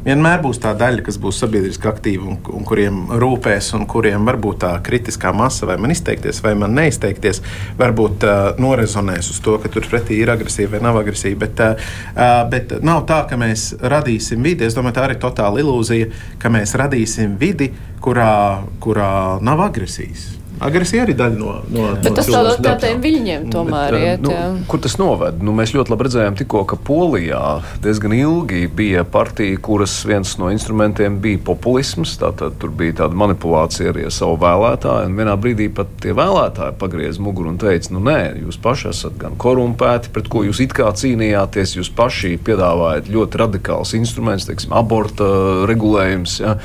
Vienmēr būs tā daļa, kas būs sabiedriski aktīva un, un kuriem rūpēs, un kuriem varbūt tā kritiskā masa, vai man izteikties, vai man neizteikties, varbūt uh, norezonēs uz to, ka tur pretī ir agresīva vai nav agresīva. Bet, uh, bet nav tā, ka mēs radīsim vidi. Es domāju, tā ir totāla ilūzija, ka mēs radīsim vidi, kurā, kurā nav agresijas. Agresija arī daļa no, no, Bet no tas tādā kā tiem viļņiem tomēr Bet, iet. Nu, jā. kur tas noved? Nu, mēs ļoti labi redzējām tikko, ka Polijā diezgan ilgi bija partija, kuras viens no instrumentiem bija populisms. Tātad tur bija tāda manipulācija arī ar savu vēlētāju. Un vienā brīdī pat tie vēlētāji pagriez muguru un teica, nu nē, jūs paši esat gan korumpēti, pret ko jūs it kā cīnījāties. Jūs paši piedāvājat ļoti radikāls instruments, teiksim, aborta regulējums, ja,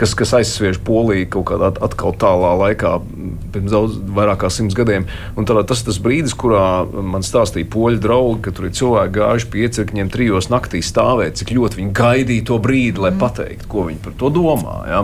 kas, kas aizsviež Poliju kaut kādā atkal tālā laikā pirms daudz, vairāk kā simts gadiem. Un tā, tas ir tas brīdis, kurā man stāstīja poļu draugi, ka tur ir cilvēki gājuši pie iecirkņiem trijos naktī stāvēt, cik ļoti viņi gaidīja to brīdi, lai mm. pateiktu, ko viņi par to domā. Ja?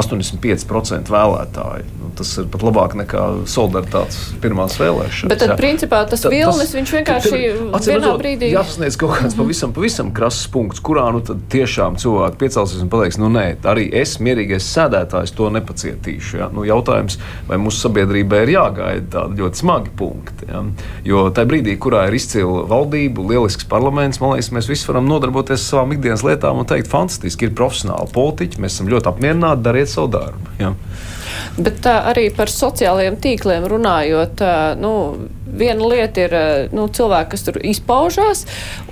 85% vēlētāji. Nu, tas ir pat labāk nekā solidaritātes pirmās vēlēšanas. Bet tad, jā. principā, tas vilnis viņš vienkārši vienā brīdī jāsasniedz kaut kāds -hmm. pavisam, pavisam krasas punkts, kurā nu tiešām cilvēki piecelsies un pateiks, nu nē, arī es, mierīgais sēdētājs, to nepacietīšu. Ja? Nu, jautājums, vai mūsu sabiedrībai ir jāgaida tādi ļoti smagi punkti. Ja? Jo tajā brīdī, kurā ir izcila valdība, lielisks parlaments, man liekas, mēs visi varam nodarboties ar savām ikdienas lietām un teikt, fantastiski, ir profesionāli politiķi, mēs esam ļoti apmierināti, dariet savu darbu. Ja? Bet arī par sociālajiem tīkliem runājot, nu, viena lieta ir nu, cilvēki, kas tur izpaužās,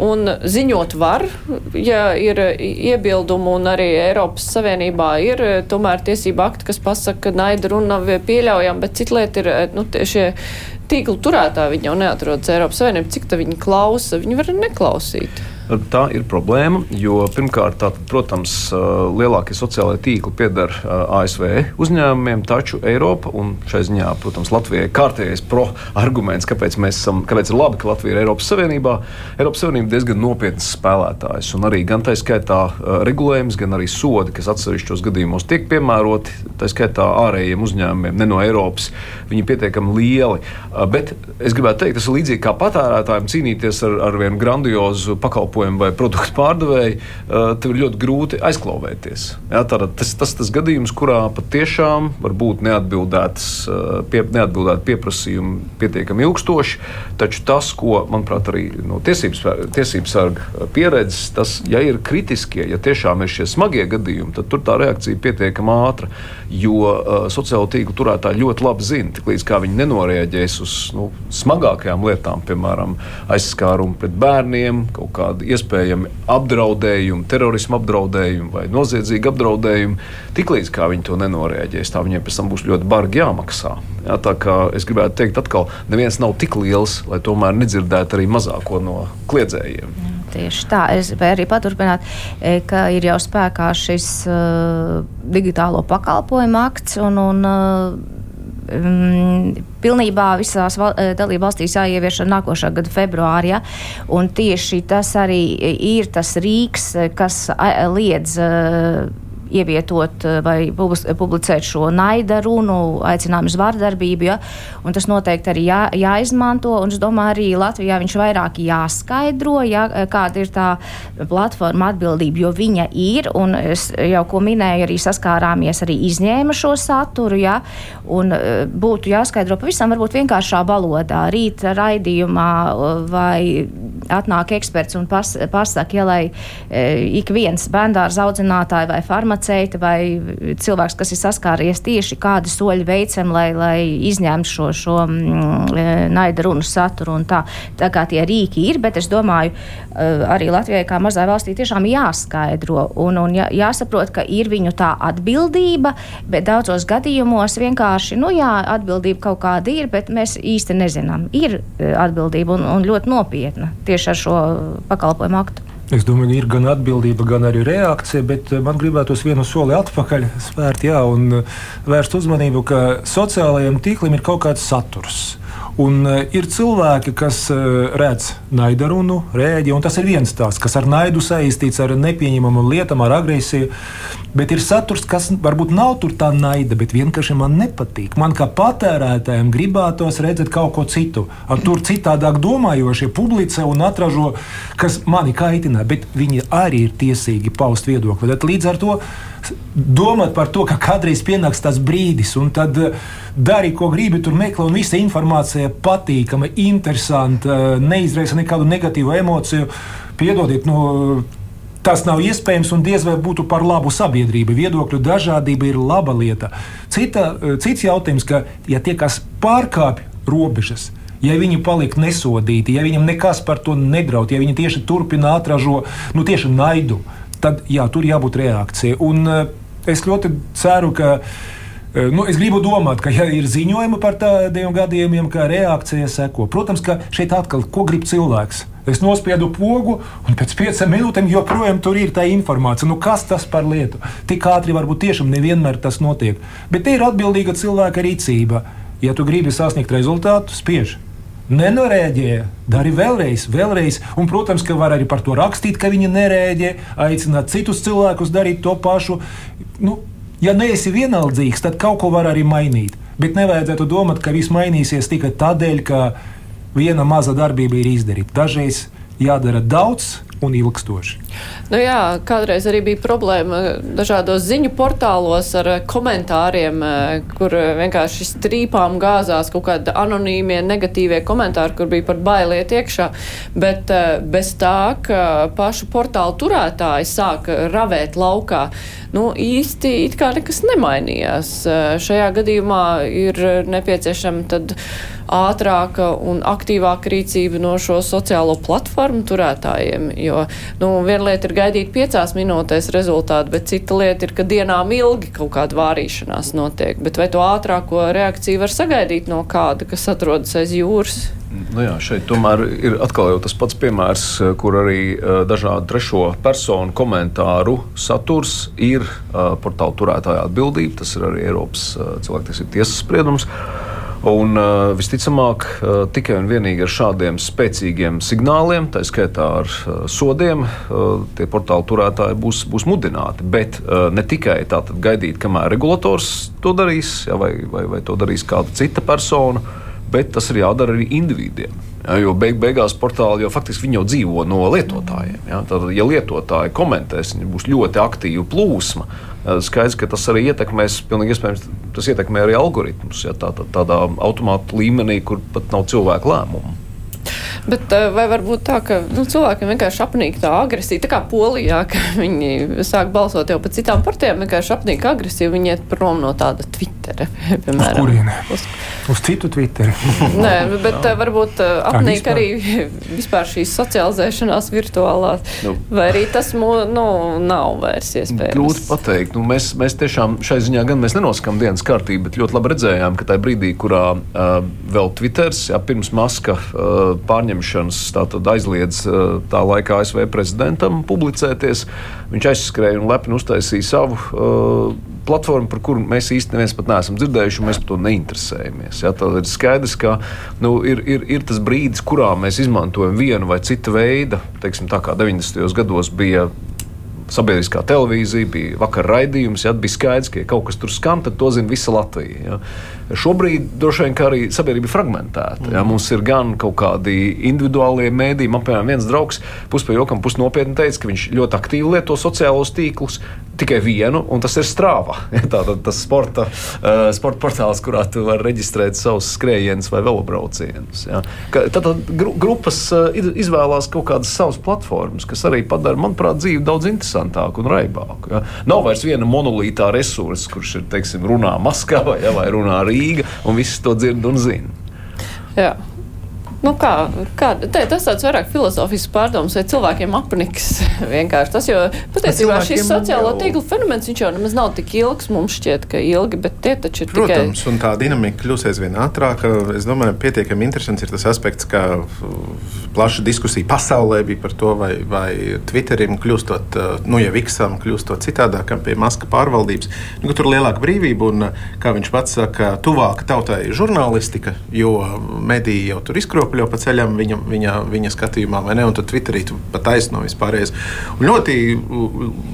un ziņot var, ja ir iebildumi, un arī Eiropas Savienībā ir tomēr tiesība akti, kas pasaka, ka naida runa nav pieļaujama, bet cita lieta ir nu, šie tīklu turētāji, viņi jau neatrodas Eiropas Savienībā, cik tā viņi klausa, viņi var neklausīt. Tā ir problēma, jo pirmkārt, tā, protams, lielākie sociālai tīkli pieder ASV uzņēmumiem, taču Eiropa un šai ziņā, protams, Latvijai kārtējais pro-arguments, kāpēc, esam, kāpēc ir labi, ka Latvija ir Eiropas Savienībā. Eiropas Savienība diezgan nopietns spēlētājs, un arī gan tā skaitā regulējums, gan arī sodi, kas atsevišķos gadījumos tiek piemēroti, tā skaitā ārējiem uzņēmumiem, ne no Eiropas, viņi ir pietiekami lieli. Bet es gribētu teikt, tas ir līdzīgi kā patērētājiem cīnīties ar, ar vienu grandiozu pakalpojumu pakalpojumu vai produktu pārdevēju, uh, tev ir ļoti grūti aizklauvēties. Ja, tātad, tas tas, tas gadījums, kurā patiešām var būt neatbildētas, uh, pie, neatbildēti pieprasījumi pietiekami ilgstoši. Taču tas, ko, manuprāt, arī no tiesības, tiesības sarga pieredzes, tas, ja ir kritiskie, ja tiešām ir šie smagie gadījumi, tad tur tā reakcija ir pietiekami ātra. Jo uh, sociālo tīklu turētāji ļoti labi zina, tik līdz kā viņi nenoreaģēs uz nu, smagākajām lietām, piemēram, aizskārumu pret bērniem, kaut kādu iespējami apdraudējumi, terorismu apdraudējumi vai noziedzīgu apdraudējumu, tiklīdz viņi to nenoreaģēs, tā viņiem pēc tam būs ļoti bargi jāmaksā. Jā, tā kā es gribētu teikt, atkal, neviens nav tik liels, lai tomēr nedzirdētu arī mazāko no kliedzējiem. Jā. Tieši tā, es gribēju arī paturpināt, e, ka ir jau spēkā šis uh, digitālo pakalpojumu akts un, un uh, pilnībā visās val, eh, dalību valstīs jāievieš nākošā gada februārī. Ja? Tieši tas arī ir tas rīks, kas liedz. Ievietot eh, vai publicēt šo naida runu, aicinājumu uz vārdarbību. Ja? Un tas noteikti arī jā, jāizmanto. Un es domāju, arī Latvijā viņš vairāk jāskaidro, ja, kāda ir tā platforma atbildība, jo viņa ir. Un es jau ko minēju, arī saskārāmies, arī izņēma šo saturu. Ja? Un eh, būtu jāskaidro pavisam varbūt vienkāršā valodā, rīta raidījumā vai atnāk eksperts un pas, pasaka, ja lai ik viens bērndārs audzinātāji vai farmaceiti vai cilvēks, kas ir saskāries tieši kādi soļi veicam, lai, lai izņemtu šo, šo mm, e, naida runu saturu un tā. Tā kā tie rīki ir, bet es domāju, e, arī Latvijai kā mazai valstī tiešām jāskaidro un, un jā, jāsaprot, ka ir viņu tā atbildība, bet daudzos gadījumos vienkārši, nu jā, atbildība kaut kāda ir, bet mēs īsti nezinām. Ir e, atbildība un, un ļoti nopietna. Tieši ar šo pakalpojumu aktu. Es domāju, ir gan atbildība, gan arī reakcija, bet eh, man gribētos vienu soli atpakaļ spērt jā, un eh, vērst uzmanību, ka sociālajiem tīkliem ir kaut kāds saturs. Un, uh, ir cilvēki, kas redz naidarunu, rēģi, un tas ir viens tās, kas ar naidu saistīts ar nepieņemamu lietām, ar agresiju. Bet ir saturs, kas varbūt nav tur tā naida, bet vienkārši man nepatīk. Man kā patērētājiem gribētos redzēt kaut ko citu. Ar tur citādāk domājošie publicē un atražo, kas mani kaitina, bet viņi arī ir tiesīgi paust viedokli. Tad līdz ar to domāt par to, ka kādreiz pienāks tas brīdis, un tad eh, dari, ko gribi, tur meklē, un visa informācija patīkama, interesanta, neizraisa nekādu negatīvu emociju. Piedodiet, nu, Tas nav iespējams un diez vai būtu par labu sabiedrību. Viedokļu dažādība ir laba lieta. Cita, eh, cits jautājums, ka ja tie, kas pārkāpj robežas, ja viņi paliek nesodīti, ja viņam nekas par to nedraud, ja viņi tieši turpina atražo nu, tieši naidu, tad jā, tur jābūt reakcijai. Un uh, es ļoti ceru, ka Eh, Nu, es gribu domāt, ka, ja ir ziņojumi par tādiem gadījumiem, kā reakcija seko, protams, ka šeit atkal, ko grib cilvēks. Es nospiedu pogu, un pēc piecām minūtēm joprojām tur ir tā informācija. Nu, kas tas par lietu? Tik ātri varbūt tiešām nevienmēr tas notiek. Bet te ir atbildīga cilvēka rīcība. Ja tu gribi sasniegt rezultātu, spiež. Nenorēģēja, dari vēlreiz, vēlreiz. Un, protams, ka var arī par to rakstīt, ka viņi nereaģē, aicināt citus cilvēkus darīt to pašu. Nu, ja neesi vienaldzīgs, tad kaut ko var arī mainīt. Bet nevajadzētu domāt, ka viss mainīsies tikai tādēļ, ka viena maza darbība ir izdarīta. Dažreiz jādara daudz un ilgstoši. Nu jā, kādreiz arī bija problēma dažādos ziņu portālos ar komentāriem, kur vienkārši strīpām gāzās kaut kādi anonīmie, negatīvie komentāri, kur bija par bailiet iekšā. Bet eh, bez tā, ka pašu portālu turētāji sāka ravēt laukā, nu īsti it kā nekas nemainījās. Eh, Šajā gadījumā ir nepieciešama tad ātrāka un aktīvāka rīcība no šo sociālo platformu turētājiem. Jo nu, viena lieta ir gaidīt piecās minūtēs rezultātu, bet cita lieta ir, ka dienām ilgi kaut kāda vārīšanās notiek. Bet vai to ātrāko reakciju var sagaidīt no kāda, kas atrodas aiz jūras? Nu jā, šeit tomēr ir atkal tas pats piemērs, kur arī uh, dažādu trešo personu komentāru saturs ir uh, portāla turētāja atbildība. Tas ir arī Eiropas uh, cilvēktiesību tiesas spriedums. Un, uh, visticamāk, uh, tikai un vienīgi ar šādiem spēcīgiem signāliem, tā skaitā ar uh, sodiem, uh, tie portāla turētāji būs, būs mudināti. Bet uh, ne tikai tātad gaidīt, kamēr regulators to darīs, ja, vai, vai, vai to darīs kāda cita persona, bet tas ir jādara arī individiem. Jo beig, beigās portāli jau faktiski jau dzīvo no lietotājiem. Ja. Tad, ja lietotāji komentēs, viņi būs ļoti aktīva plūsma. Skaidrs, ka tas arī ietekmēs, pilnīgi iespējams, tas ietekmē arī algoritmus. Ja, tā, tā, tādā automātu līmenī, kur pat nav cilvēku lēmumu. Bet eh, vai var būt tā, ka nu, cilvēkiem vienkārši apnīk tā agresija, tā kā Polijā, ka viņi sāk balsot jau par citām partijām, vienkārši apnīk agresija, viņi iet prom no tāda Twittera, piemēram. Uz kurieni? Uz, uz citu Twitteri. Nē, bet uh, varbūt uh, apnīk arī vispār šīs socializēšanās virtuālā, nu. vai arī tas mū, nu, nav vairs iespējams. Grūti pateikt. Nu, mēs, mēs tiešām šai ziņā gan mēs nenoskam dienas kārtību, bet ļoti labi redzējām, ka tajā brīdī, kurā uh, vēl Twitters, jā, pirms Maska uh, pārņem pieņemšanas aizliedz eh, tā laika ASV prezidentam publicēties. Viņš aizskrēja un lepni uztaisīja savu uh, platformu, par kuru mēs īstenībā neviens pat neesam dzirdējuši, un mēs par to neinteresējamies. Ja? Tad ir skaidrs, ka nu, ir, ir, ir tas brīdis, kurā mēs izmantojam vienu vai citu veidu, teiksim, tā kā 90. gados bija sabiedriskā televīzija, bija vakar raidījums, ja bija skaidrs, ka ja kaut kas tur skan, tad to zina visa Latvija. Ja. Šobrīd droši vien arī sabiedrība ir fragmentēta. Mm. Ja, mums ir gan kaut kādi individuālie mēdīji. Man, piemēram, viens draugs puspējokam, pusnopietni teica, ka viņš ļoti aktīvi lieto sociālos tīklus, tikai vienu, un tas ir strāva. Tātad tas sporta, uh, sporta portāls, kurā tu vari reģistrēt savus skrējienus vai velobraucienus. Ja. Tad gru, grupas uh, izvēlās kaut kādas savas platformas, kas arī padara, manuprāt, dzīvi daudz interesantāku un raibāku. Ja. Nav vairs viena monolītā resursa, kurš ir, teiksim, runā Maskavā ja, vai runā. Rīga, un visi to dzird un zina. Jā. Nu kā, kā, te, tas tāds vairāk filozofisks pārdoms, vai cilvēkiem apniks vienkārši tas, jo patiesībā šis sociālo jau... tīklu fenomens, viņš jau nemaz nav tik ilgs, mums šķiet, ka ilgi, bet tie taču ir Protams, tikai... Un tā dinamika kļūs aizvien ātrāka. Es domāju, pietiekami interesants ir tas aspekts, ka plaša diskusija pasaulē bija par to, vai, vai Twitterim kļūstot, nu, ja Viksam kļūstot citādākam pie maska pārvaldības, nu, tur ir lielāka brīvība un, kā viņš pats saka, tuvāka tautai žurnālistika, jo mediji jau tur izkropļo nokļuva pa ceļam viņa, viņa, viņa skatījumā, vai ne? Un tad Twitterī tu pat taisno vispārējais. Un ļoti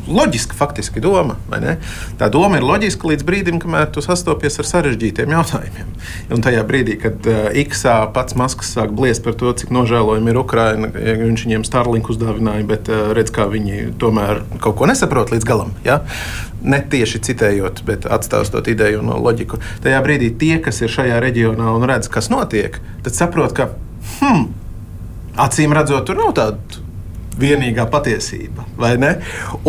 loģiska faktiski doma, vai ne? Tā doma ir loģiska līdz brīdim, kamēr tu sastopies ar sarežģītiem jautājumiem. Un tajā brīdī, kad uh, Iksā pats Masks sāk bliest par to, cik nožēlojami ir Ukraina, ja viņš viņiem Starlinku uzdāvināja, bet uh, redz, kā viņi tomēr kaut ko nesaprot līdz galam. Ja? Ne tieši citējot, bet atstāstot ideju un loģiku. Tajā brīdī tie, kas ir šajā reģionā un redz, kas notiek, tad saprot, ka hmm, acīm redzot, tur nav tādu vienīgā patiesība.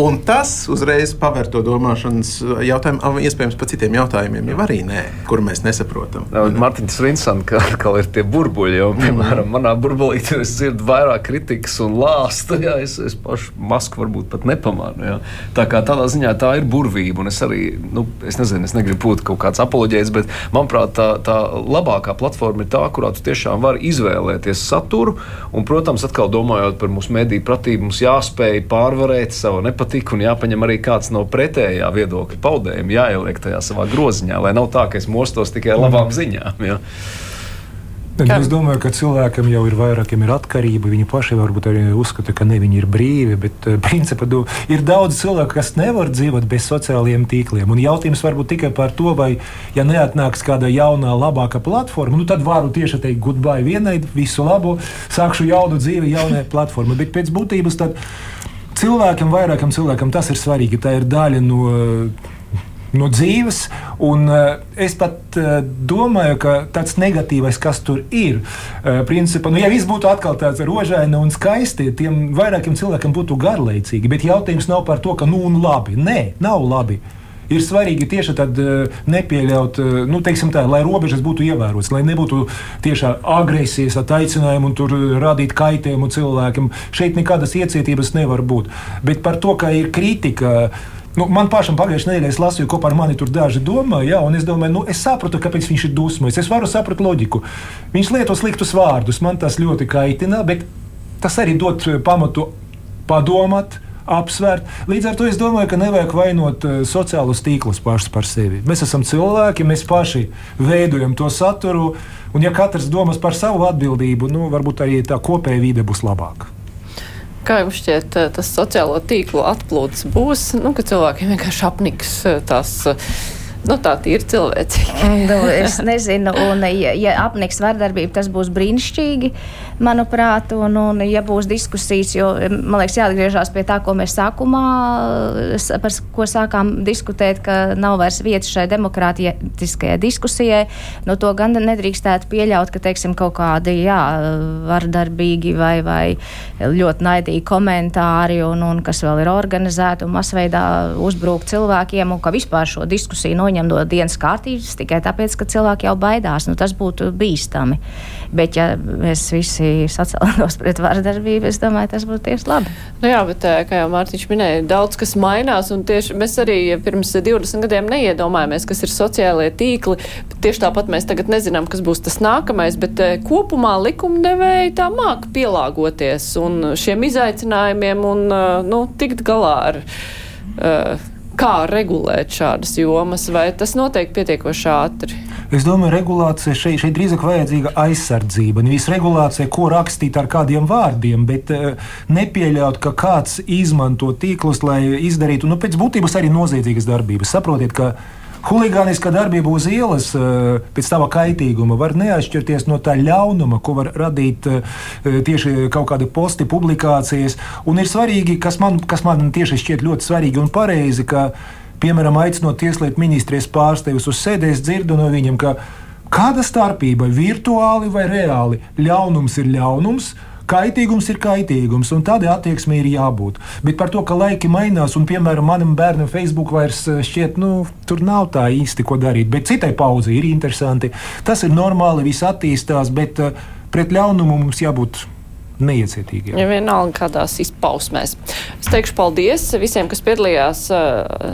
Un tas uzreiz paver to domāšanas jautājumu, iespējams, par citiem jautājumiem, jau arī nē, kur mēs nesaprotam. Mārtiņš Rinsons, kā, kā ir tie burbuļi, jau, piemēram, manā burbulī es dzirdu vairāk kritikas un lāstu. Jā, es, es pašu masku varbūt pat nepamanu. Jā. Tā kā tādā ziņā tā ir burvība, un es arī, nu, es nezinu, es negribu būt kaut kāds apoloģēts, bet manuprāt, tā, tā labākā platforma ir tā, kurā tu tiešām vari izvēlēties saturu, un, protams, atkal domājot par mūsu mediju pratību, mums jāspēj pārvarēt savu nepatiku un jāpaņem arī kāds no pretējā viedokļa paudējiem, jāieliek tajā savā groziņā, lai nav tā, ka es mostos tikai labām ziņām. Ja. Kā? Es domāju, ka cilvēkam jau ir vairāk, ir atkarība. Viņi paši varbūt arī uzskata, ka ne viņi ir brīvi. Bet, uh, principā, du, ir daudz cilvēku, kas nevar dzīvot bez sociālajiem tīkliem. Un jautājums varbūt tikai par to, vai, ja neatnāks kāda jaunā, labāka platforma, nu, tad varu tieši teikt, goodbye vienai, visu labu, sākšu jaunu dzīvi, jaunai platformai. Bet pēc būtības tad cilvēkam, vairākam cilvēkam tas ir svarīgi. Tā ir daļa no. No dzīves. Un, uh, es pat uh, domāju, ka tāds negatīvais, kas tur ir, uh, principā, nu, ja viss būtu atkal tāds rožaini un skaisti, tiem vairākiem cilvēkiem būtu garlaicīgi. Bet jautājums nav par to, ka nu un labi. Nē, nav labi. Ir svarīgi tieši tad nepieļaut, nu, tā, lai robežas būtu ievērotas, lai nebūtu tieši agresijas attaicinājumi un tur radīt kaitējumu cilvēkiem. Šeit nekādas iecietības nevar būt. Bet par to, ka ir kritika. Nu, man pašam pagājušajā nedēļā es lasīju, kopā ar mani tur daži domāja, ja, un es domāju, nu, es sapratu, kāpēc viņš ir dusmīgs. Es varu saprast loģiku. Viņš lieto sliktus vārdus, man tas ļoti kaitina, bet tas arī dod eh, pamatu padomāt. Apsvērt. Līdz ar to es domāju, ka nevajag vainot uh, sociālos tīklus pašus par sevi. Mēs esam cilvēki, mēs paši veidojam to saturu, un ja katrs domās par savu atbildību, nu, varbūt arī tā kopēja vide būs labāka. Kā jums šķiet, eh, tas sociālo tīklu atplūds būs, nu, ka cilvēkiem vienkārši apniks eh, tās Nu, tā ir cilvēcīga. nu, es nezinu, un ja, ja apniks vardarbība, tas būs brīnišķīgi, manuprāt, un, un ja būs diskusijas, jo, man liekas, jāatgriežās pie tā, ko mēs sākumā, par ko sākām diskutēt, ka nav vairs vietas šai demokrātiskajai diskusijai, nu, to gan nedrīkstētu pieļaut, ka, teiksim, kaut kādi, jā, vardarbīgi vai, vai ļoti naidīgi komentāri, un, un kas vēl ir organizēti un masveidā uzbrūk cilvēkiem, un ka vispār šo diskusiju noņem no dienas kārtības tikai tāpēc, ka cilvēki jau baidās. Nu, tas būtu bīstami. Bet, ja mēs visi sacēlāmies pret vardarbību, es domāju, tas būtu tieši labi. Nu jā, bet, eh, kā jau Mārtiņš minēja, daudz kas mainās, un tieši mēs arī pirms 20 gadiem neiedomājāmies, kas ir sociālie tīkli. Tieši tāpat mēs tagad nezinām, kas būs tas nākamais, bet eh, kopumā likumdevēji tā māk pielāgoties un šiem izaicinājumiem un eh, nu, tikt galā ar. Uh, kā regulēt šādas jomas, vai tas notiek pietiekoši ātri? Es domāju, regulācija šeit, šeit drīzāk vajadzīga aizsardzība. Nevis regulācija, ko rakstīt ar kādiem vārdiem, bet uh, nepieļaut, ka kāds izmanto tīklus, lai izdarītu nu, pēc būtības arī noziedzīgas darbības. Saprotiet, ka Huligāniska darbība uz ielas eh, pēc sava kaitīguma var neatšķirties no tā ļaunuma, ko var radīt eh, tieši kaut kādi posti, publikācijas. Un ir svarīgi, kas man, kas man tieši šķiet ļoti svarīgi un pareizi, ka, piemēram, aicinot tieslietu ministrijas pārstāvjus uz sēdēs, dzirdu no viņiem, ka kāda starpība virtuāli vai reāli ļaunums ir ļaunums. Kaitīgums ir kaitīgums, un tādai attieksmei ir jābūt. Bet par to, ka laiki mainās, un, piemēram, manam bērnam Facebook vairs eh, šķiet, nu, tur nav tā īsti ko darīt, bet citai paudzei ir interesanti. Tas ir normāli, viss attīstās, bet uh, pret ļaunumu mums jābūt neiecietīgiem. Ja vienalga kādās izpausmēs. Es teikšu paldies visiem, kas piedalījās.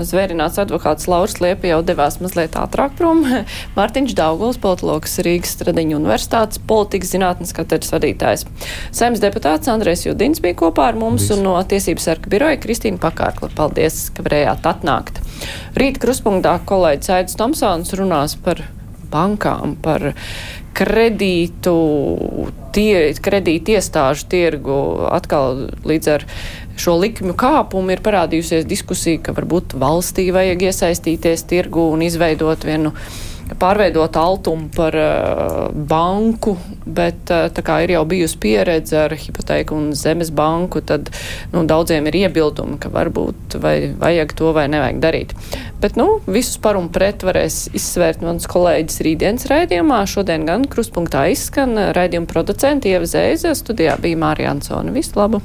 Zvērināts advokāts Lauris Liepa jau devās mazliet ātrāk prom. Mārtiņš Dauguls, politologs Rīgas Stradiņu universitātes politikas zinātnes katedras vadītājs. Saimas deputāts Andrēs Judins bija kopā ar mums paldies. un no Tiesības sarka biroja Kristīna Pakārkla. Paldies, ka varējāt atnākt. Rīt kruspunktā kolēģis Aidis Tomsons runās par bankām, par kredītu, tie, kredītu iestāžu tirgu atkal līdz ar šo likmju kāpumu ir parādījusies diskusija, ka varbūt valstī vajag iesaistīties tirgu un izveidot vienu pārveidot Altumu par uh, banku, bet uh, tā kā ir jau bijusi pieredze ar hipotēku un zemes banku, tad nu, daudziem ir iebildumi, ka varbūt vai vajag to vai nevajag darīt. Bet nu, visus par un pret varēs izsvērt mans kolēģis rītdienas raidījumā. Šodien gan kruspunktā izskan raidījuma producenti Ieva Zēze, studijā bija Mārija Ansona. Visu labu!